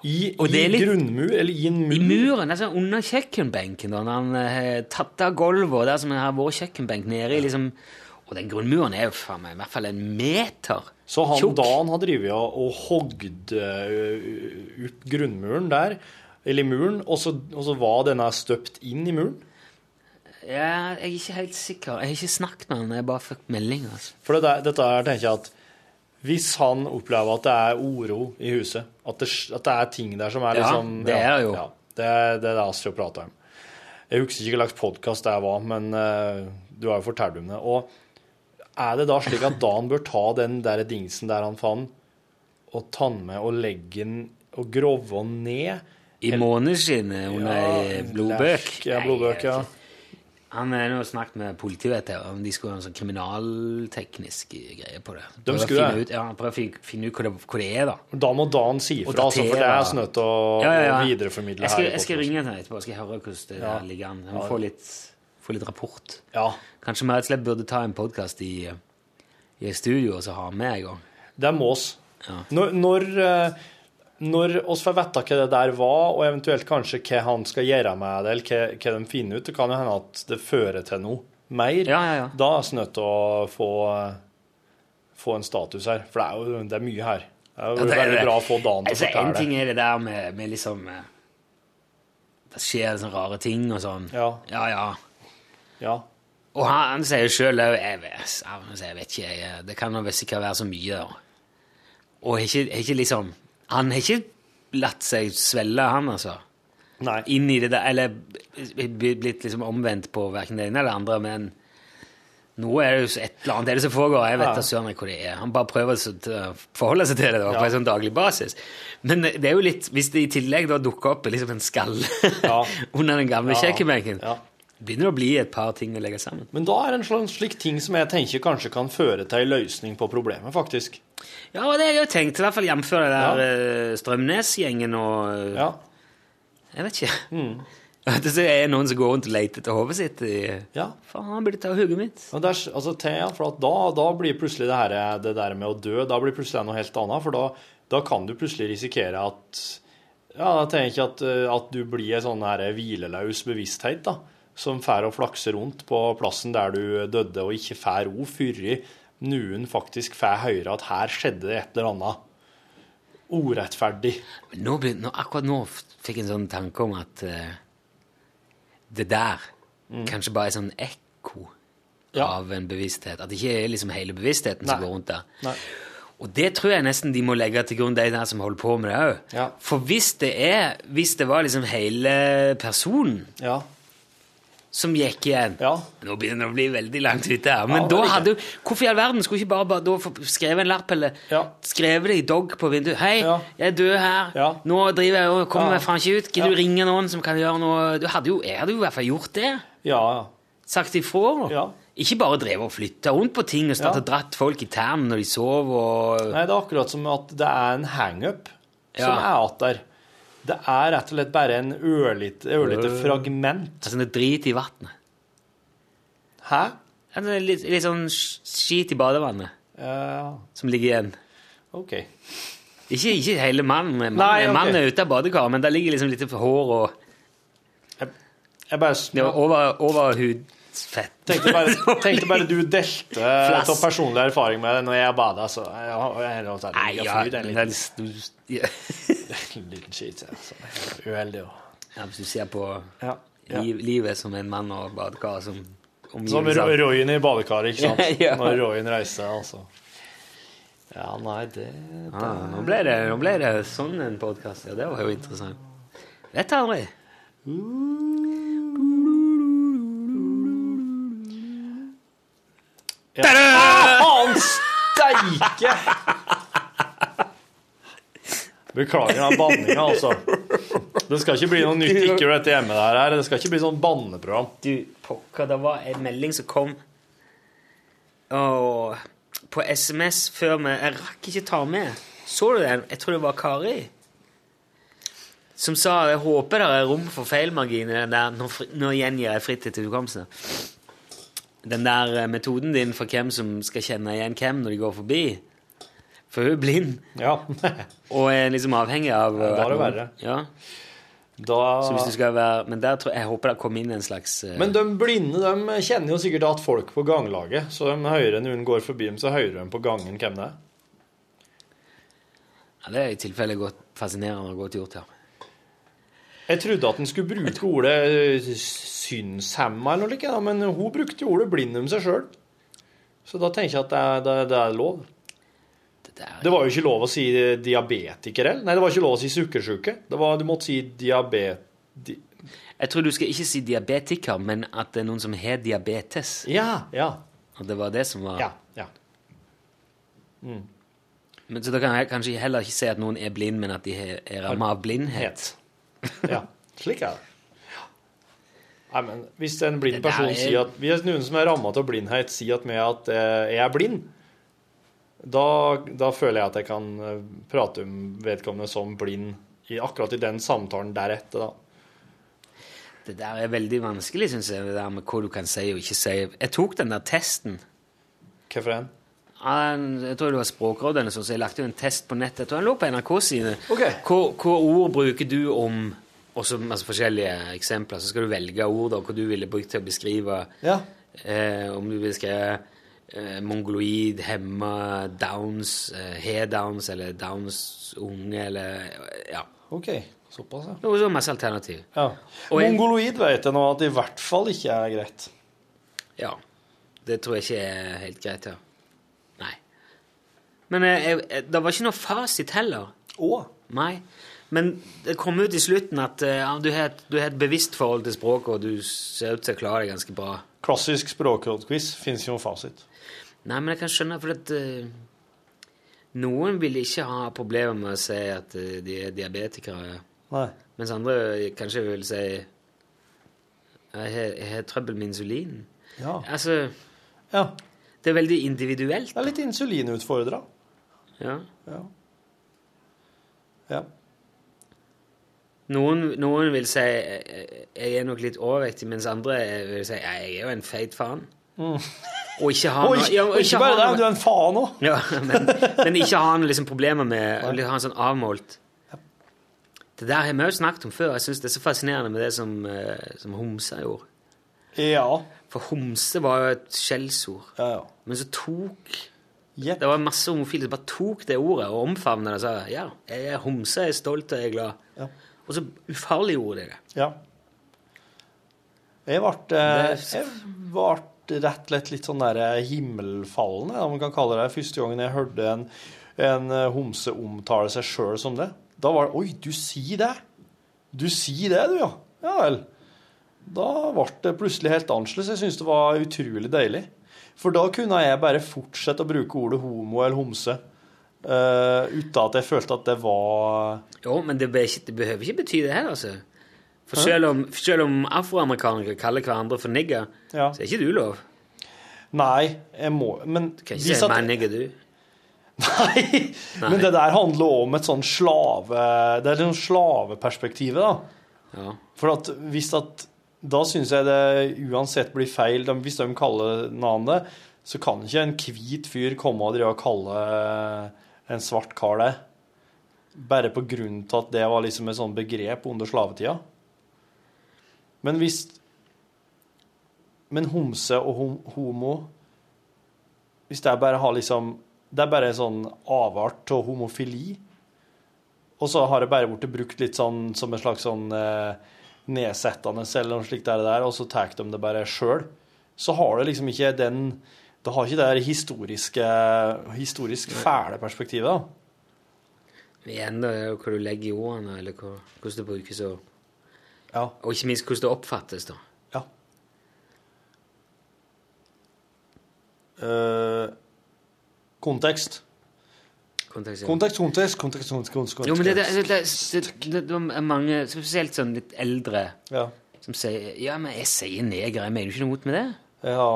I, i litt- grunnmur, eller i en mur? I muren, altså under kjøkkenbenken, da, han har tatt av gulvet, der som har vært kjøkkenbenk nede i liksom Og den grunnmuren er jo faen meg i hvert fall en meter Så han tjokk. da han har drevet og, og hogd øh, opp grunnmuren der, eller muren, og så, og så var denne støpt inn i muren? Ja, jeg er ikke helt sikker. Jeg har ikke snakket med han, jeg bare fikk melding. altså. For det dette her tenker jeg at hvis han opplever at det er uro i huset, at det, at det er ting der som er Ja, liksom det er det jo. Ja, det, er- det er det vi prater om. Jeg husker ikke hva slags podkast det var, men uh, du har jo fortalt om det. Og er det da slik at Dan bør ta den der dingsen der han fant, og ta den med og legge den og grove den ned? I måneskinnet under ei blodbøk. Ja, blodbøk, ja. Han har nå snakket med politiet, jeg, om de skulle ha en sånn kriminalteknisk greie på det. De skulle det? ut, ja, prøve å fin- finne ut hva det, hva det er, da. Da må Dan si ifra, altså, for det er datere. nødt til å Ja, ja, ja. videreformidle Jeg skal, her. jeg skal ringe ringe henne etterpå og høre hvordan det Ja. der ligger an. Jeg må Ja. få litt, få litt rapport. Ja, Kanskje vi rett og slett burde ta en podkast i, i studio og så ha med en gang. det er Mås. Ja. Når, når, eh, når oss får vite hva det der var, og eventuelt kanskje hva han skal gjøre med det, eller hva, hva de finner ut, det kan jo hende at det fører til noe mer. Ja, ja, ja. Da er vi nødt til å få, få en status her, for det er jo det er mye her. Det er jo det veldig det. bra å få Dan til å fortelle. en fortelle. ting er det der med, med liksom eh, Det skjer sånne rare ting og sånn. Ja. ja. ja. Ja. Og han, han sier jo sjøl òg jeg, vet- jeg vet ikke, jeg, det kan vel sikkert være så mye. Og ikke, ikke liksom Han har ikke latt seg svelle, han, altså. Nei. Inn i det der Eller blitt liksom omvendt på verken det ene eller det andre, men nå er det jo et eller annet det er det som foregår. Jeg vet Ja. da søren ikke hva det er. Han bare prøver å forholde seg til det da, på en sånn daglig basis. Men det er jo litt Hvis det i tillegg da dukker opp liksom en skalle Ja. under den gamle Ja. kjøkkenbenken, Ja. Begynner å bli et par ting å legge sammen. Men da er det en slik, slik ting som jeg tenker kanskje kan føre til en løsning på problemet, faktisk. Ja, og det har jeg jo tenkt, i hvert fall jf. det der eh, Strømnes-gjengen og eh, Ja. Jeg vet ikke. At det er noen som går rundt og leter etter hodet sitt. i- Ja. Faen, han burde ta hodet mitt. Er, altså, til, for at da, da blir plutselig det, her, det der med å dø Da blir plutselig noe helt annet. For da, da kan du plutselig risikere at Ja, da tenker jeg at, eh, at du blir en sånn her hvileløs bevissthet, da. Som fær og flakser rundt på plassen der du døde, og ikke fær ro før noen faktisk får høre at her skjedde det et eller annet urettferdig. Men nå ble, nå, akkurat nå fikk jeg en sånn tanke om at uh, det der kanskje bare er sånn ekko Mm. Ja. av en bevissthet. At det ikke er liksom hele bevisstheten som går rundt der. Nei. Og det tror jeg nesten de må legge til grunn, de der som holder på med det òg. Ja. For hvis det er Hvis det var liksom hele personen Ja. Som gikk igjen Ja. Nå begynner det å bli veldig langt ute her. Men Ja, da hadde jo Hvorfor i all verden skulle ikke bare, bare da få skrevet en lapp, eller Ja. skrevet det i dog på vinduet? 'Hei, jeg er død her. Nå driver jeg og kommer meg faen ikke ut. Kan du ringe noen som kan gjøre noe du hadde jo, Jeg hadde jo i hvert fall gjort det. Ja. Sagt ifra. Ja. Ikke bare drevet og flytta rundt på ting og startet Ja. dratt folk i tærne når de sov og Nei, det er akkurat som at det er en hangup som er att der. Det er rett og slett bare en ørlite, ørlite Øh. fragment. Altså det drit i vannet. Hæ? Altså, litt, litt sånn skit i badevannet Ja, som ligger igjen. OK. Ikke, ikke hele mannen. Mannen, Nei, okay. mannen er ute av badekaret, men der ligger liksom litt hår og Jeg bare det er over, over hudfett. tenkte bare, tenkte bare du delte av personlig erfaring med det når jeg bada, så jeg, jeg, Nei, ja, en det liten, skit. så Uheldig. òg. ja, Hvis du ser på Ja. ja. liv, livet som en mann og badekar som Som Royen i badekaret, ikke sant? Ja. Når Royen reiser, altså. Ja, nei, det, Ah, nå, ble det, nå ble det sånn en podkast. Ja, det var jo interessant. Vet aldri. Faen steike! Beklager den banninga, altså. Det skal ikke bli noe nytt ikke rett hjemme der her. Det skal ikke bli sånn banneprogram. Du, pokker, det var en melding som kom Åh, på SMS før vi Jeg rakk ikke ta med. Så du den? Jeg tror det var Kari. Som sa jeg håper det er rom for feilmargin i den der Nå, nå gjengir jeg fritt etter hukommelsen. Den der eh, metoden din for hvem som skal kjenne igjen hvem når de går forbi. For hun er blind Ja. og er liksom avhengig av Ja, da er det verre. Ja, Da så hvis du skal være Men der tror jeg, jeg håper det kom inn en slags uh... Men de blinde de kjenner jo sikkert at folk på ganglaget. Så de hører hun går forbi dem, så hører de på gangen hvem det er. Ja, det er i tilfelle godt fascinerende og godt gjort, ja. Jeg trodde at en skulle bruke ordet eh, synshemma eller noe like, men hun brukte jo ordet blind om seg sjøl. Så da tenker jeg at det er, det er, det er lov. Det der, Det var jo ikke lov å si diabetiker, eller? Nei, det var ikke lov å si sukkersyke. Du måtte si diabet... Di Jeg tror du skal ikke si diabetiker, men at det er noen som har diabetes. ja, ja, Og det var det som var ja. ja. Men, Så da kan jeg kanskje heller ikke si at noen er blind, men at de er, ramma av blindhet. Ja, slik er det. Nei, men Hvis en blind person er- sier at Hvis noen som er rammet av blindhet, sier at at eh, jeg er blind, da, da føler jeg at jeg kan eh, prate om vedkommende som blind i, akkurat i den samtalen deretter, da. Det der er veldig vanskelig, syns jeg, det der med hva du kan si og ikke si. Jeg tok den der testen. Hvorfor en? Jeg tror det var Språkrådet eller sånn, så jeg lagde jo en test på nettet. Jeg tror den lå på NRK-sine. Okay. Hva, hva ord bruker du om og så masse forskjellige eksempler. Så skal du velge ord da, hva du ville brukt til å beskrive Ja. eh, Om du vil skrive eh, mongoloid, hemma, downs, eh, he-downs eller downs unge eller Ja. OK. Såpass, ja. Det var så masse alternativ. ja. Og Mongoloid vet jeg nå at i hvert fall ikke er greit. Ja. Det tror jeg ikke er helt greit, ja. Nei. Men eh, jeg, det var ikke noe fasit heller. Å. Nei. Men det kom ut i slutten at uh, du, har et, du har et bevisst forhold til språket, og du ser ut til å klare deg ganske bra. Klassisk språkrådquiz. Fins jo fasit. Nei, men jeg kan skjønne, for at uh, noen vil ikke ha problemer med å si at uh, de er diabetikere, Nei. mens andre kanskje vil si jeg har, jeg har trøbbel med insulin. Ja. Altså, ja. det er veldig individuelt. Det er litt insulinutfordra. Ja. Ja. ja. Noen, noen vil si jeg er nok litt overvektig, mens andre vil si jeg er jo en feit faen. Og ikke ha Og noe- ja, og ikke bare det, du er en faen òg. Ja, men, men ikke ha noe liksom problemer med å ha en sånn avmålt Det der har vi jo snakket om før. Jeg syns det er så fascinerende med det som, eh, som homser gjorde. Ja. For homse var jo et skjellsord. Ja, ja. Men så tok Yep. Det var masse homofile som bare tok det ordet og omfavnet det og sa ja, jeg er homse, jeg er stolt og jeg er glad. Ja. Og så ufarliggjorde de det. Ja. Jeg ble, eh, jeg ble rett og slett litt sånn der himmelfallende, om man kan kalle det. Første gangen jeg hørte en, en eh, homse omtale seg sjøl som det. Da var det Oi, du sier det? Du sier det, du, ja. Ja vel. Da ble det plutselig helt annerledes. Jeg syns det var utrolig deilig. For da kunne jeg bare fortsette å bruke ordet homo eller homse. Eh, uten at jeg følte at det var Jo, men det, be- det behøver ikke bety det her, altså. For selv om, selv om afroamerikanere kaller hverandre for nigger, Ja. så er ikke du lov. Nei, jeg må Men Du kan ikke si at- meg nigger, du. Nei, men det der handler også om et sånn slave... Det er sånn slaveperspektivet, da. Ja. For at hvis at Da syns jeg det uansett blir feil. Hvis de kaller navnet, så kan ikke en hvit fyr komme og drive og kalle en svart kar det. Bare på grunn til at det var liksom et sånt begrep under slavetida. Men hvis Men homse og hom homo Hvis det bare har liksom Det er bare en sånn avart av homofili. Og så har det bare blitt brukt litt sånn som en slags sånn eh, nedsettende eller noe slikt der, og så tar de det bare sjøl. Så har det liksom ikke den Det har ikke det der historiske, historisk fæle perspektivet. da. Igjen da, er jo hva du legger i ordene, eller hva, hvordan det brukes, og, Ja. og ikke minst hvordan det oppfattes. da. ja. Eh, kontekst. Kontekst, ja. Kontekst, kontekst, kontekst, kontekst, kontekst. Jo, men det, det, det, det, det, det er mange, spesielt sånn litt eldre, Ja. som sier Ja, men jeg sier neger, jeg mener jo ikke noe mot med det. Ja.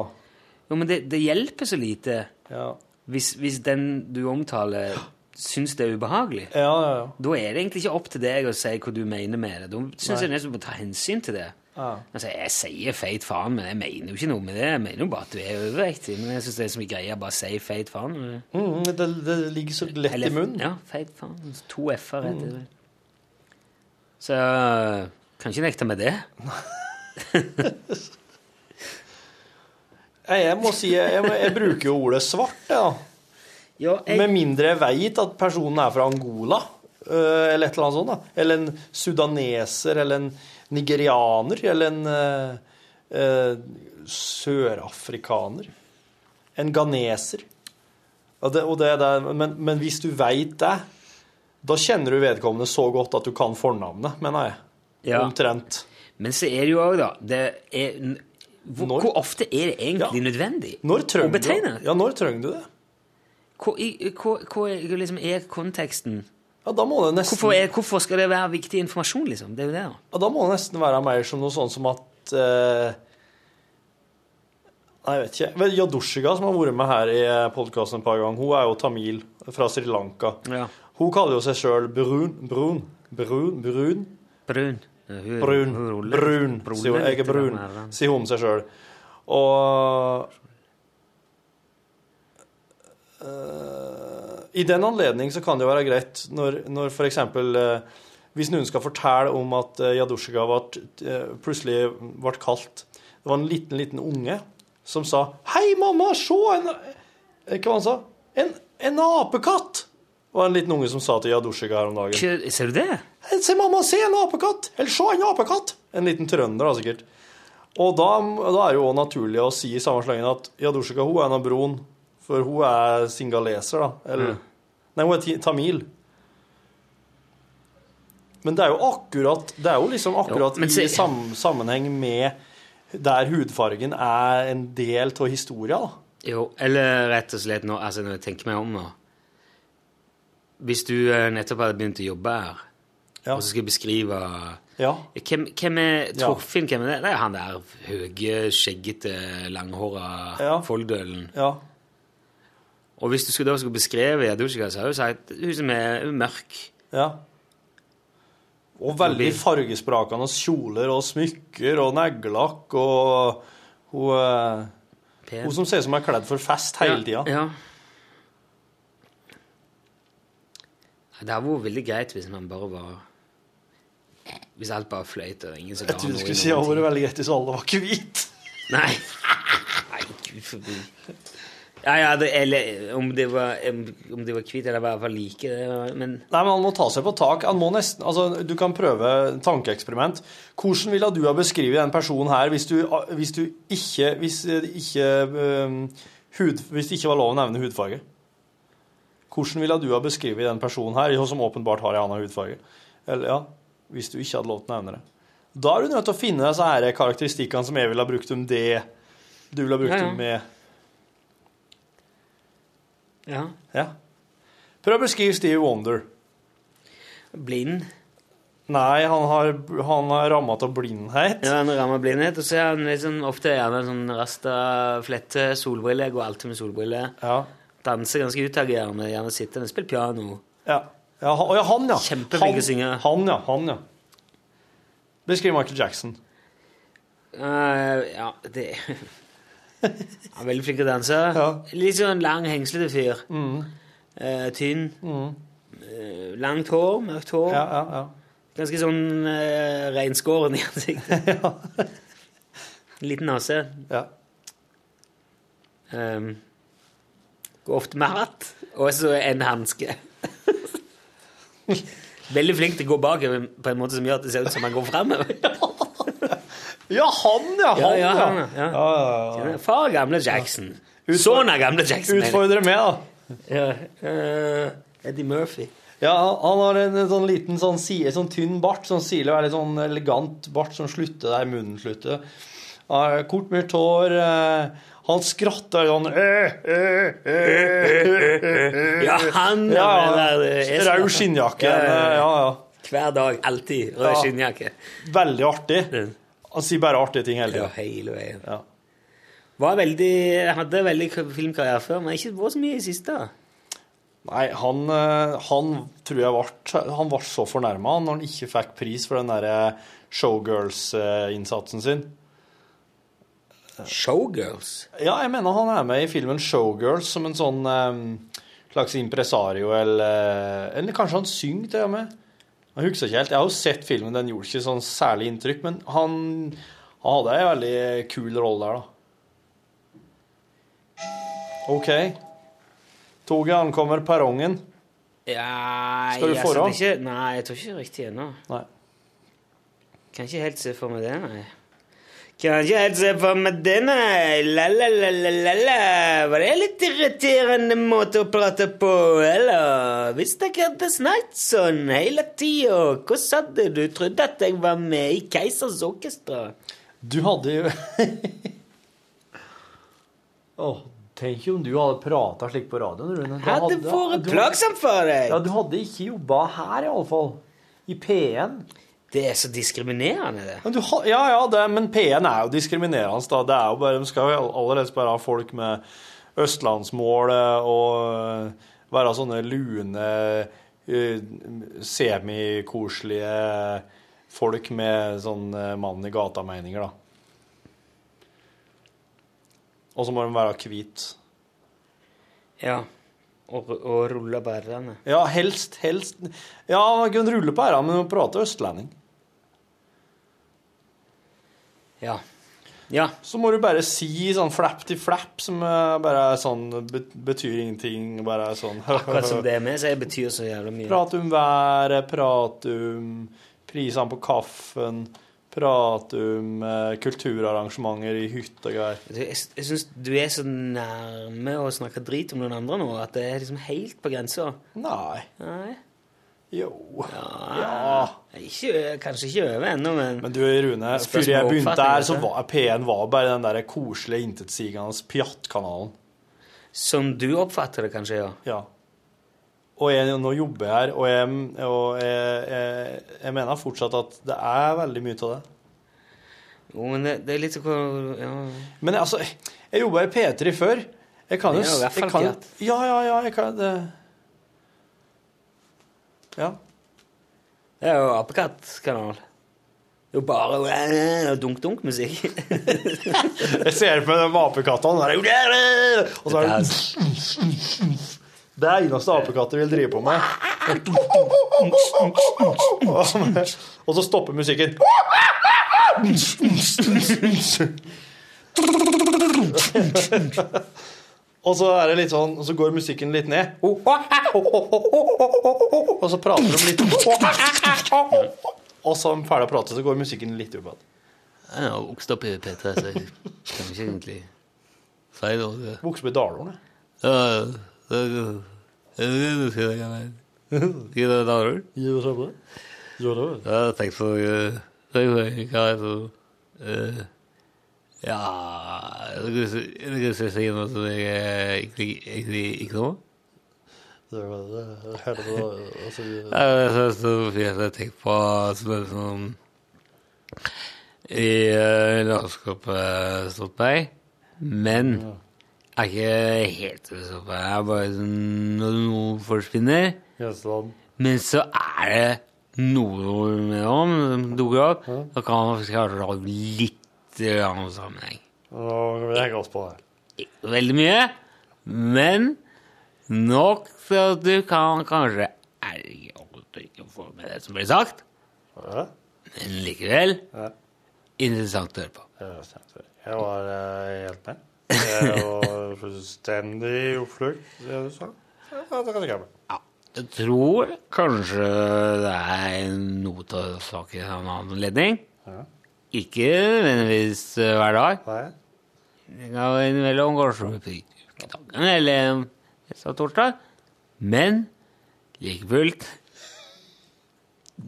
Jo, men det, det hjelper så lite Ja. hvis, hvis den du omtaler, syns det er ubehagelig. Ja, ja, ja. Da er det egentlig ikke opp til deg å si hva du mener med det. Da syns jeg nesten du må ta hensyn til det. Ja. Altså, jeg sier feit faen, men jeg mener jo ikke noe med det. Jeg mener jo bare at du er overvektig. Men jeg syns det er så mye greier å bare si feit faen. Mm, det, det ligger så lett Eller- i munnen. Ja, feit faen. To f-er Mm. etter det. Så kan ikke nekte med det. Jeg må si, jeg, jeg, bruker jo ordet svart, jeg, da. Ja, jeg, Med mindre jeg veit at personen er fra Angola, øh, eller et eller annet sånt. da. Eller en sudaneser, eller en nigerianer, eller en uh, uh, sørafrikaner. En ganeser. Og det, og det, det, men, men hvis du veit det, da kjenner du vedkommende så godt at du kan fornavnet, mener jeg. Ja. Omtrent. Men så er det jo òg, da det er, hvor, hvor ofte er det egentlig Ja. nødvendig Når å betegne? du? Ja, når trenger du det? Hva, liksom, er konteksten? Ja, da må det nesten Hvorfor, er, hvorfor skal det være viktig informasjon, liksom? Det er jo det. da. Ja, da må det nesten være mer som noe sånn som at uh... Nei, jeg vet ikke. Yadushiga, som har vært med her i podkasten et par ganger, hun er jo tamil fra Sri Lanka. Ja. Hun kaller jo seg sjøl brun. Brun. Brun. Brun. Brun. Hun- Brun. hun Brun. Sier hun. Jeg er brun, sier hun om seg sjøl. Og eh, I den anledning så kan det jo være greit når, når eh, Hvis noen skal fortelle om at uh, eh, plutselig ble kalt Det var en liten, liten unge som sa 'Hei, mamma, se en eh, Hva han sa? En, en apekatt! Var en liten unge som sa til Yadushiga her om dagen. Hva- Ser du det? Se, mamma, se en apekatt! Eller se en apekatt! En liten trønder, da, sikkert. Og da, da er det jo naturlig å si i samme slengen at Yadushika hun er en av broen, for hun er singaleser, da. Eller Nei, hun er tamil. Men det er jo akkurat Det er jo liksom akkurat Jo, se- i sam, sammenheng med der hudfargen er en del av historia, da. Jo, eller rett og slett nå, altså når jeg tenker meg om nå Hvis du eh, nettopp hadde begynt å jobbe her, Ja. og så skal jeg beskrive Ja. Hvem, hvem er Ja. Torfinn? Hvem er det? Det er han der høye, skjeggete, langhåra Ja. folldølen. ja. Og hvis du skulle da skulle beskrive Jadusjka, så hadde du sagt hun som er mørk. Ja. Og veldig fargesprakende kjoler og smykker og neglelakk og hun, eh, hun som ser ut som er kledd for fest hele tida. Ja. Det hadde vært veldig greit hvis man bare var Hvis alt bare fløyt og ingen som Jeg trodde du skulle si at det var veldig greit hvis alle var hvite. Nei. Nei, gud forbi. Ja, ja, det, eller om det var Om de var hvite eller i hvert fall like, det men Nei, men Han må ta seg på tak. Han må nesten, altså, du kan prøve tankeeksperiment. Hvordan ville du ha beskrevet den personen her hvis du, hvis du ikke Hvis det ikke, um, hud, hvis det ikke var lov å nevne hudfarge? Hvordan ville du ha beskrevet den personen her, som åpenbart har en annen hudfarge? Eller, ja, Hvis du ikke hadde lov til å nevne det. Da er du nødt til å finne disse her karakteristikkene som jeg ville ha brukt om det du ville ha brukt Ja, ja. om med ja. Ja. Prøv å beskrive Steve Wonder. Blind. Nei, han har, han har rammet av blindhet. Ja, han rammer blindhet, og så er han sånn, ofte gjerne sånn rasta flette, solbriller, går alltid med solbriller. Ja. Danser ganske utagerende, gjerne sittende, spille piano. Ja, ja, han, ja, han, ja. Kjempeflink å synge. Han, ja. Han, ja. Beskriv Michael Jackson. Uh, ja, det Han er veldig flink til å danse. Litt sånn lang, hengslete fyr. Mm. Uh, tynn. Eh, langt hår, mørkt hår. Ja, ja, ja. Ganske sånn uh, reinskåren i ansiktet. Liten nese. Ja. Um, ofte med hatt, og så en hanske. Veldig flink til å gå bakover på en måte som gjør at det ser ut som han går framover. Ja, han, ja! Han, ja, ja. han, ja. Ja. Far gamle Jackson. Sønn av gamle Jackson. Utfordrer. Utfordre meg, da. Eh, Eddie Murphy. Ja, han har en sånn liten sånn, sånn tynn bart, sånn sile, veldig sånn elegant bart som slutter der munnen slutter. Har Kort, mørkt hår. eh, Han skratter sånn. Ja, han ja, eh. Rød skinnjakke. Ja, ja. Hver dag, alltid. Rød Ja. skinnjakke. Veldig artig. Han sier bare artige ting hele Ja, hele veien. Ja. Var veldig, hadde veldig filmkarriere før, men ikke var så mye i siste. Nei, han, eh, han tror jeg ble, han ble så fornærma når han ikke fikk pris for den derre showgirls-innsatsen sin. Showgirls? Ja, jeg mener han er med i filmen Showgirls som en sånn um, slags impresario, eller, eller kanskje han synger til og med. Jeg husker ikke helt. Jeg har jo sett filmen, den gjorde ikke sånn særlig inntrykk, men han, han hadde ei veldig kul rolle der, da. OK. Toget ankommer perrongen. Ja, Skal du jeg- foran? Ikke, nei, jeg tror ikke riktig ennå. Kan ikke helt se for meg det, nei. Kan jeg ser se for meg denne. La-la-la-la-la. Var det litt irriterende måte å prate på, eller? Hvis dere hadde snakket sånn hele tida, hva sa du? Du trodde at jeg var med i Keisers orkester? Du hadde jo Åh, Tenk om du hadde prata slik på radioen, Rune. Hadde vært plagsomt for deg. Ja, Du hadde ikke jobba her, iallfall. I P1. Det er så diskriminerende, det. Men du, ja, ja, det, men P1 er jo diskriminerende. da. Det er jo bare, De skal jo allerede bare ha folk med østlandsmål og eh, være sånne lune, eh, semikoselige folk med sånn eh, mann i gata-meninger, da. Og så må de være hvite. Ja. Og, og rulle på r-ene. Ja, helst, helst Ja, man kan rulle på æra, men man prater østlending. Ja. Ja. Så må du bare si sånn flapp til flapp, som eh, bare sånn betyr ingenting. Bare sånn Akkurat som det vi sier, betyr så jævlig mye. Prat om været, prat om prisene på kaffen, prat om eh, kulturarrangementer i hytt og greier. Jeg jeg syns du er så nærme å snakke drit om noen andre nå at det er liksom helt på grensa. Nei. Nei. Jo. Ja. Ikke, kanskje ikke over ennå, men Men du, Rune, før jeg begynte her, så var P1 var bare den der koselige, intetsigende pjattkanalen. Som du oppfatter det, kanskje, ja. Ja. Og jeg, nå jobber jeg her, og, jeg, og jeg, jeg, mener fortsatt at det er veldig mye av det. Jo, men det, det er litt sånn ja. Men altså, jeg jobba i P3 før. Jeg kan jo jeg kan. Ja, ja, ja, jeg kan det Ja. Det er jo apekattkanal. Det er jo bare dunk-dunk-musikk. Jeg ser på de apekattene der, Og så er det Det eneste apekatter vil drive på med. Og så stopper musikken. Og så er det litt sånn, og så går musikken litt ned. Og så prater de litt Og så er de ferdig å prate, så går musikken litt opp igjen. Jeg har vokst opp i P3, så jeg kan ikke egentlig si noe. Vokste opp i Dalhorn, jeg. Ja, jeg. Gi det samme. Ja, tenkte på eh, eh, Ja Jeg si- noe som eh, egentlig ikke noe. Det var det. Hele. Altså, Jeg synes det var fint jeg tenkte på som er sånn i uh, landskapet stått meg, men jeg er ikke helt stått Det Jeg er bare sånn når noe forsvinner, sånn. men så er det noe med dem som dukker opp, da kan man faktisk ha litt annen sammenheng. Nå kan vi henge oss på det. Ikke veldig mye, men nok til at du kan kanskje erge at du ikke får med det som blir sagt. Ja. Men likevel Ja. interessant å høre på. Jeg var eh, helt med. Jeg jo fullstendig oppflukt, det du sa. Ja, det kan jeg gjøre. Jeg tror kanskje det er noe av saken av en annen anledning. Ja. Ikke nødvendigvis eh, hver dag. Nei. Det kan være innimellom kanskje ukedagen eller neste torsdag. Men like fullt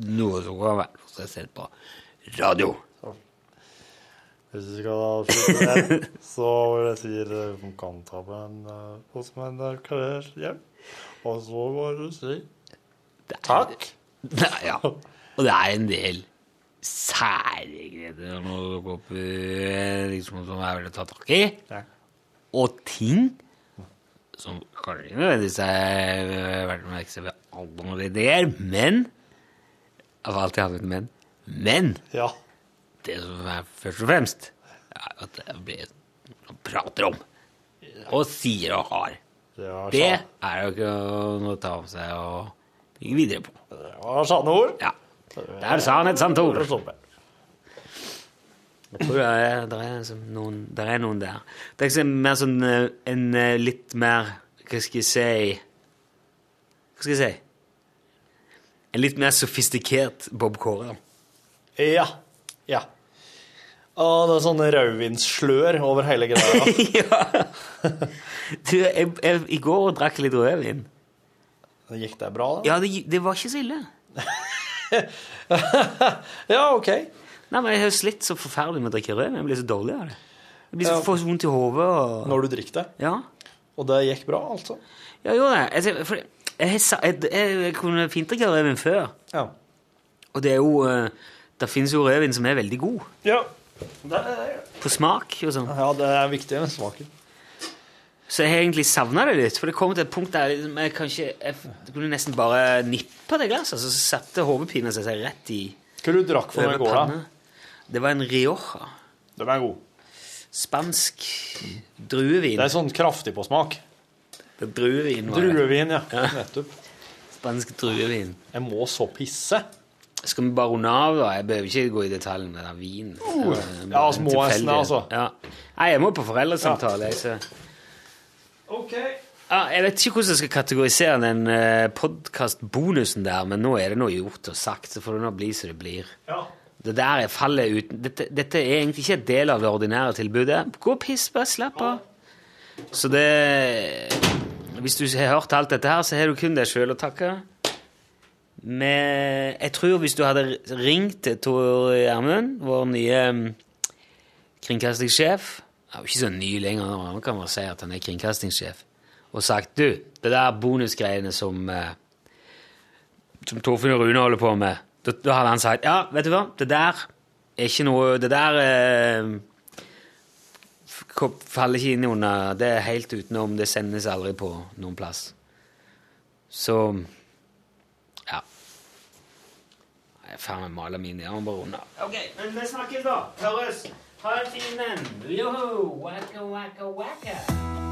noe som kan være hos deg selv på radio. Hvis vi skal avslutte den, så vil jeg si at du kan ta på en hos meg en uh, karriere hjem. Og så bare du si takk. Nei, ja. Og det er en del særegreder når du går opp i liksom, som er veldig å ta tak i. Ja. Og ting som kanskje ikke nødvendigvis er verdt å merke seg ved alle noen ideer, men Jeg har alltid hatt et men. Men Ja. Det som er først og fremst, er at det blir man prater om. Og sier og har. Det Det er jo ikke noe å ta av seg og bygge videre på. det var sanne ord. Ja. Der sa han et sant ord. Jeg tror det er, det er, liksom noen, det er noen der. Det er mer sånn eh, en eh, litt mer Hva skal jeg si Hva skal jeg si? En litt mer sofistikert Bob Kåre. Ja. Ja. Og det er sånne rødvinsslør over hele greia. ja. Du, jeg, jeg, I går drakk litt rødvin. Gikk det bra, da? Ja, det, det var ikke så ille. Ja, OK. Nei, men Jeg har slitt så forferdelig med å drikke rødvin. Jeg blir så dårlig av det. Jeg blir så Ja. får så vondt i hodet. Og... Når du drikker det. Ja. Og det gikk bra, altså? Ja, jo det. Jeg, for jeg, jeg, jeg kunne fint drikke rødvin før. Ja. Og det er jo eh, Det finnes jo rødvin som er veldig god. Ja. Det er, På smak og sånn. ja, det er viktig med smaken. Så jeg har egentlig savna det litt. For det kom til et punkt der jeg kanskje Jeg kunne nesten bare nippe det glasset, altså, så satte hodepina seg rett i Hva du drakk for i går, da? Det var en Rioja. Den er god. Spansk druevin. Det er sånn kraftig på smak. Det er druevin. var det. Druevin, ja. Nettopp. Spansk druevin. Jeg må så pisse. Skal vi bare runde av, da? Jeg behøver ikke gå i detalj med den vinen. Uh, ja, altså, må nesten, altså. Ja. Nei, jeg må på foreldresamtale. Ja. så... OK. Ja, jeg vet ikke hvordan jeg skal kategorisere den uh, podkast-bonusen der, men nå er det noe gjort og sagt, så får det nå bli som det blir. Ja. Det der er fallet uten dette, dette er egentlig ikke en del av det ordinære tilbudet. Gå og piss, bare slapp av. Så det Hvis du har hørt alt dette her, så har du kun deg sjøl å takke. Men jeg tror hvis du hadde ringt til Tor Gjermund, vår nye mm, kringkastingssjef Han er jo ikke så ny lenger, nå, kan bare si at han er kringkastingssjef, og sagt du, det der bonusgreiene som eh, som Torfinn og Rune holder på med, da, da hadde han sagt ja, vet du hva, det der er ikke noe Det der eh, faller ikke inn under Det er helt utenom. Det sendes aldri på noen plass. Så Faen, jeg maler mine jernbarer unna. Ok, men vi snakkes, da. Høres. Ha en fin en. Joho! wacka, wacka, wacka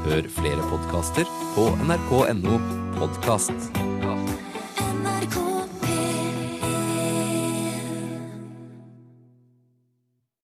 Hør flere podkaster på nrk.no podkast. NRK.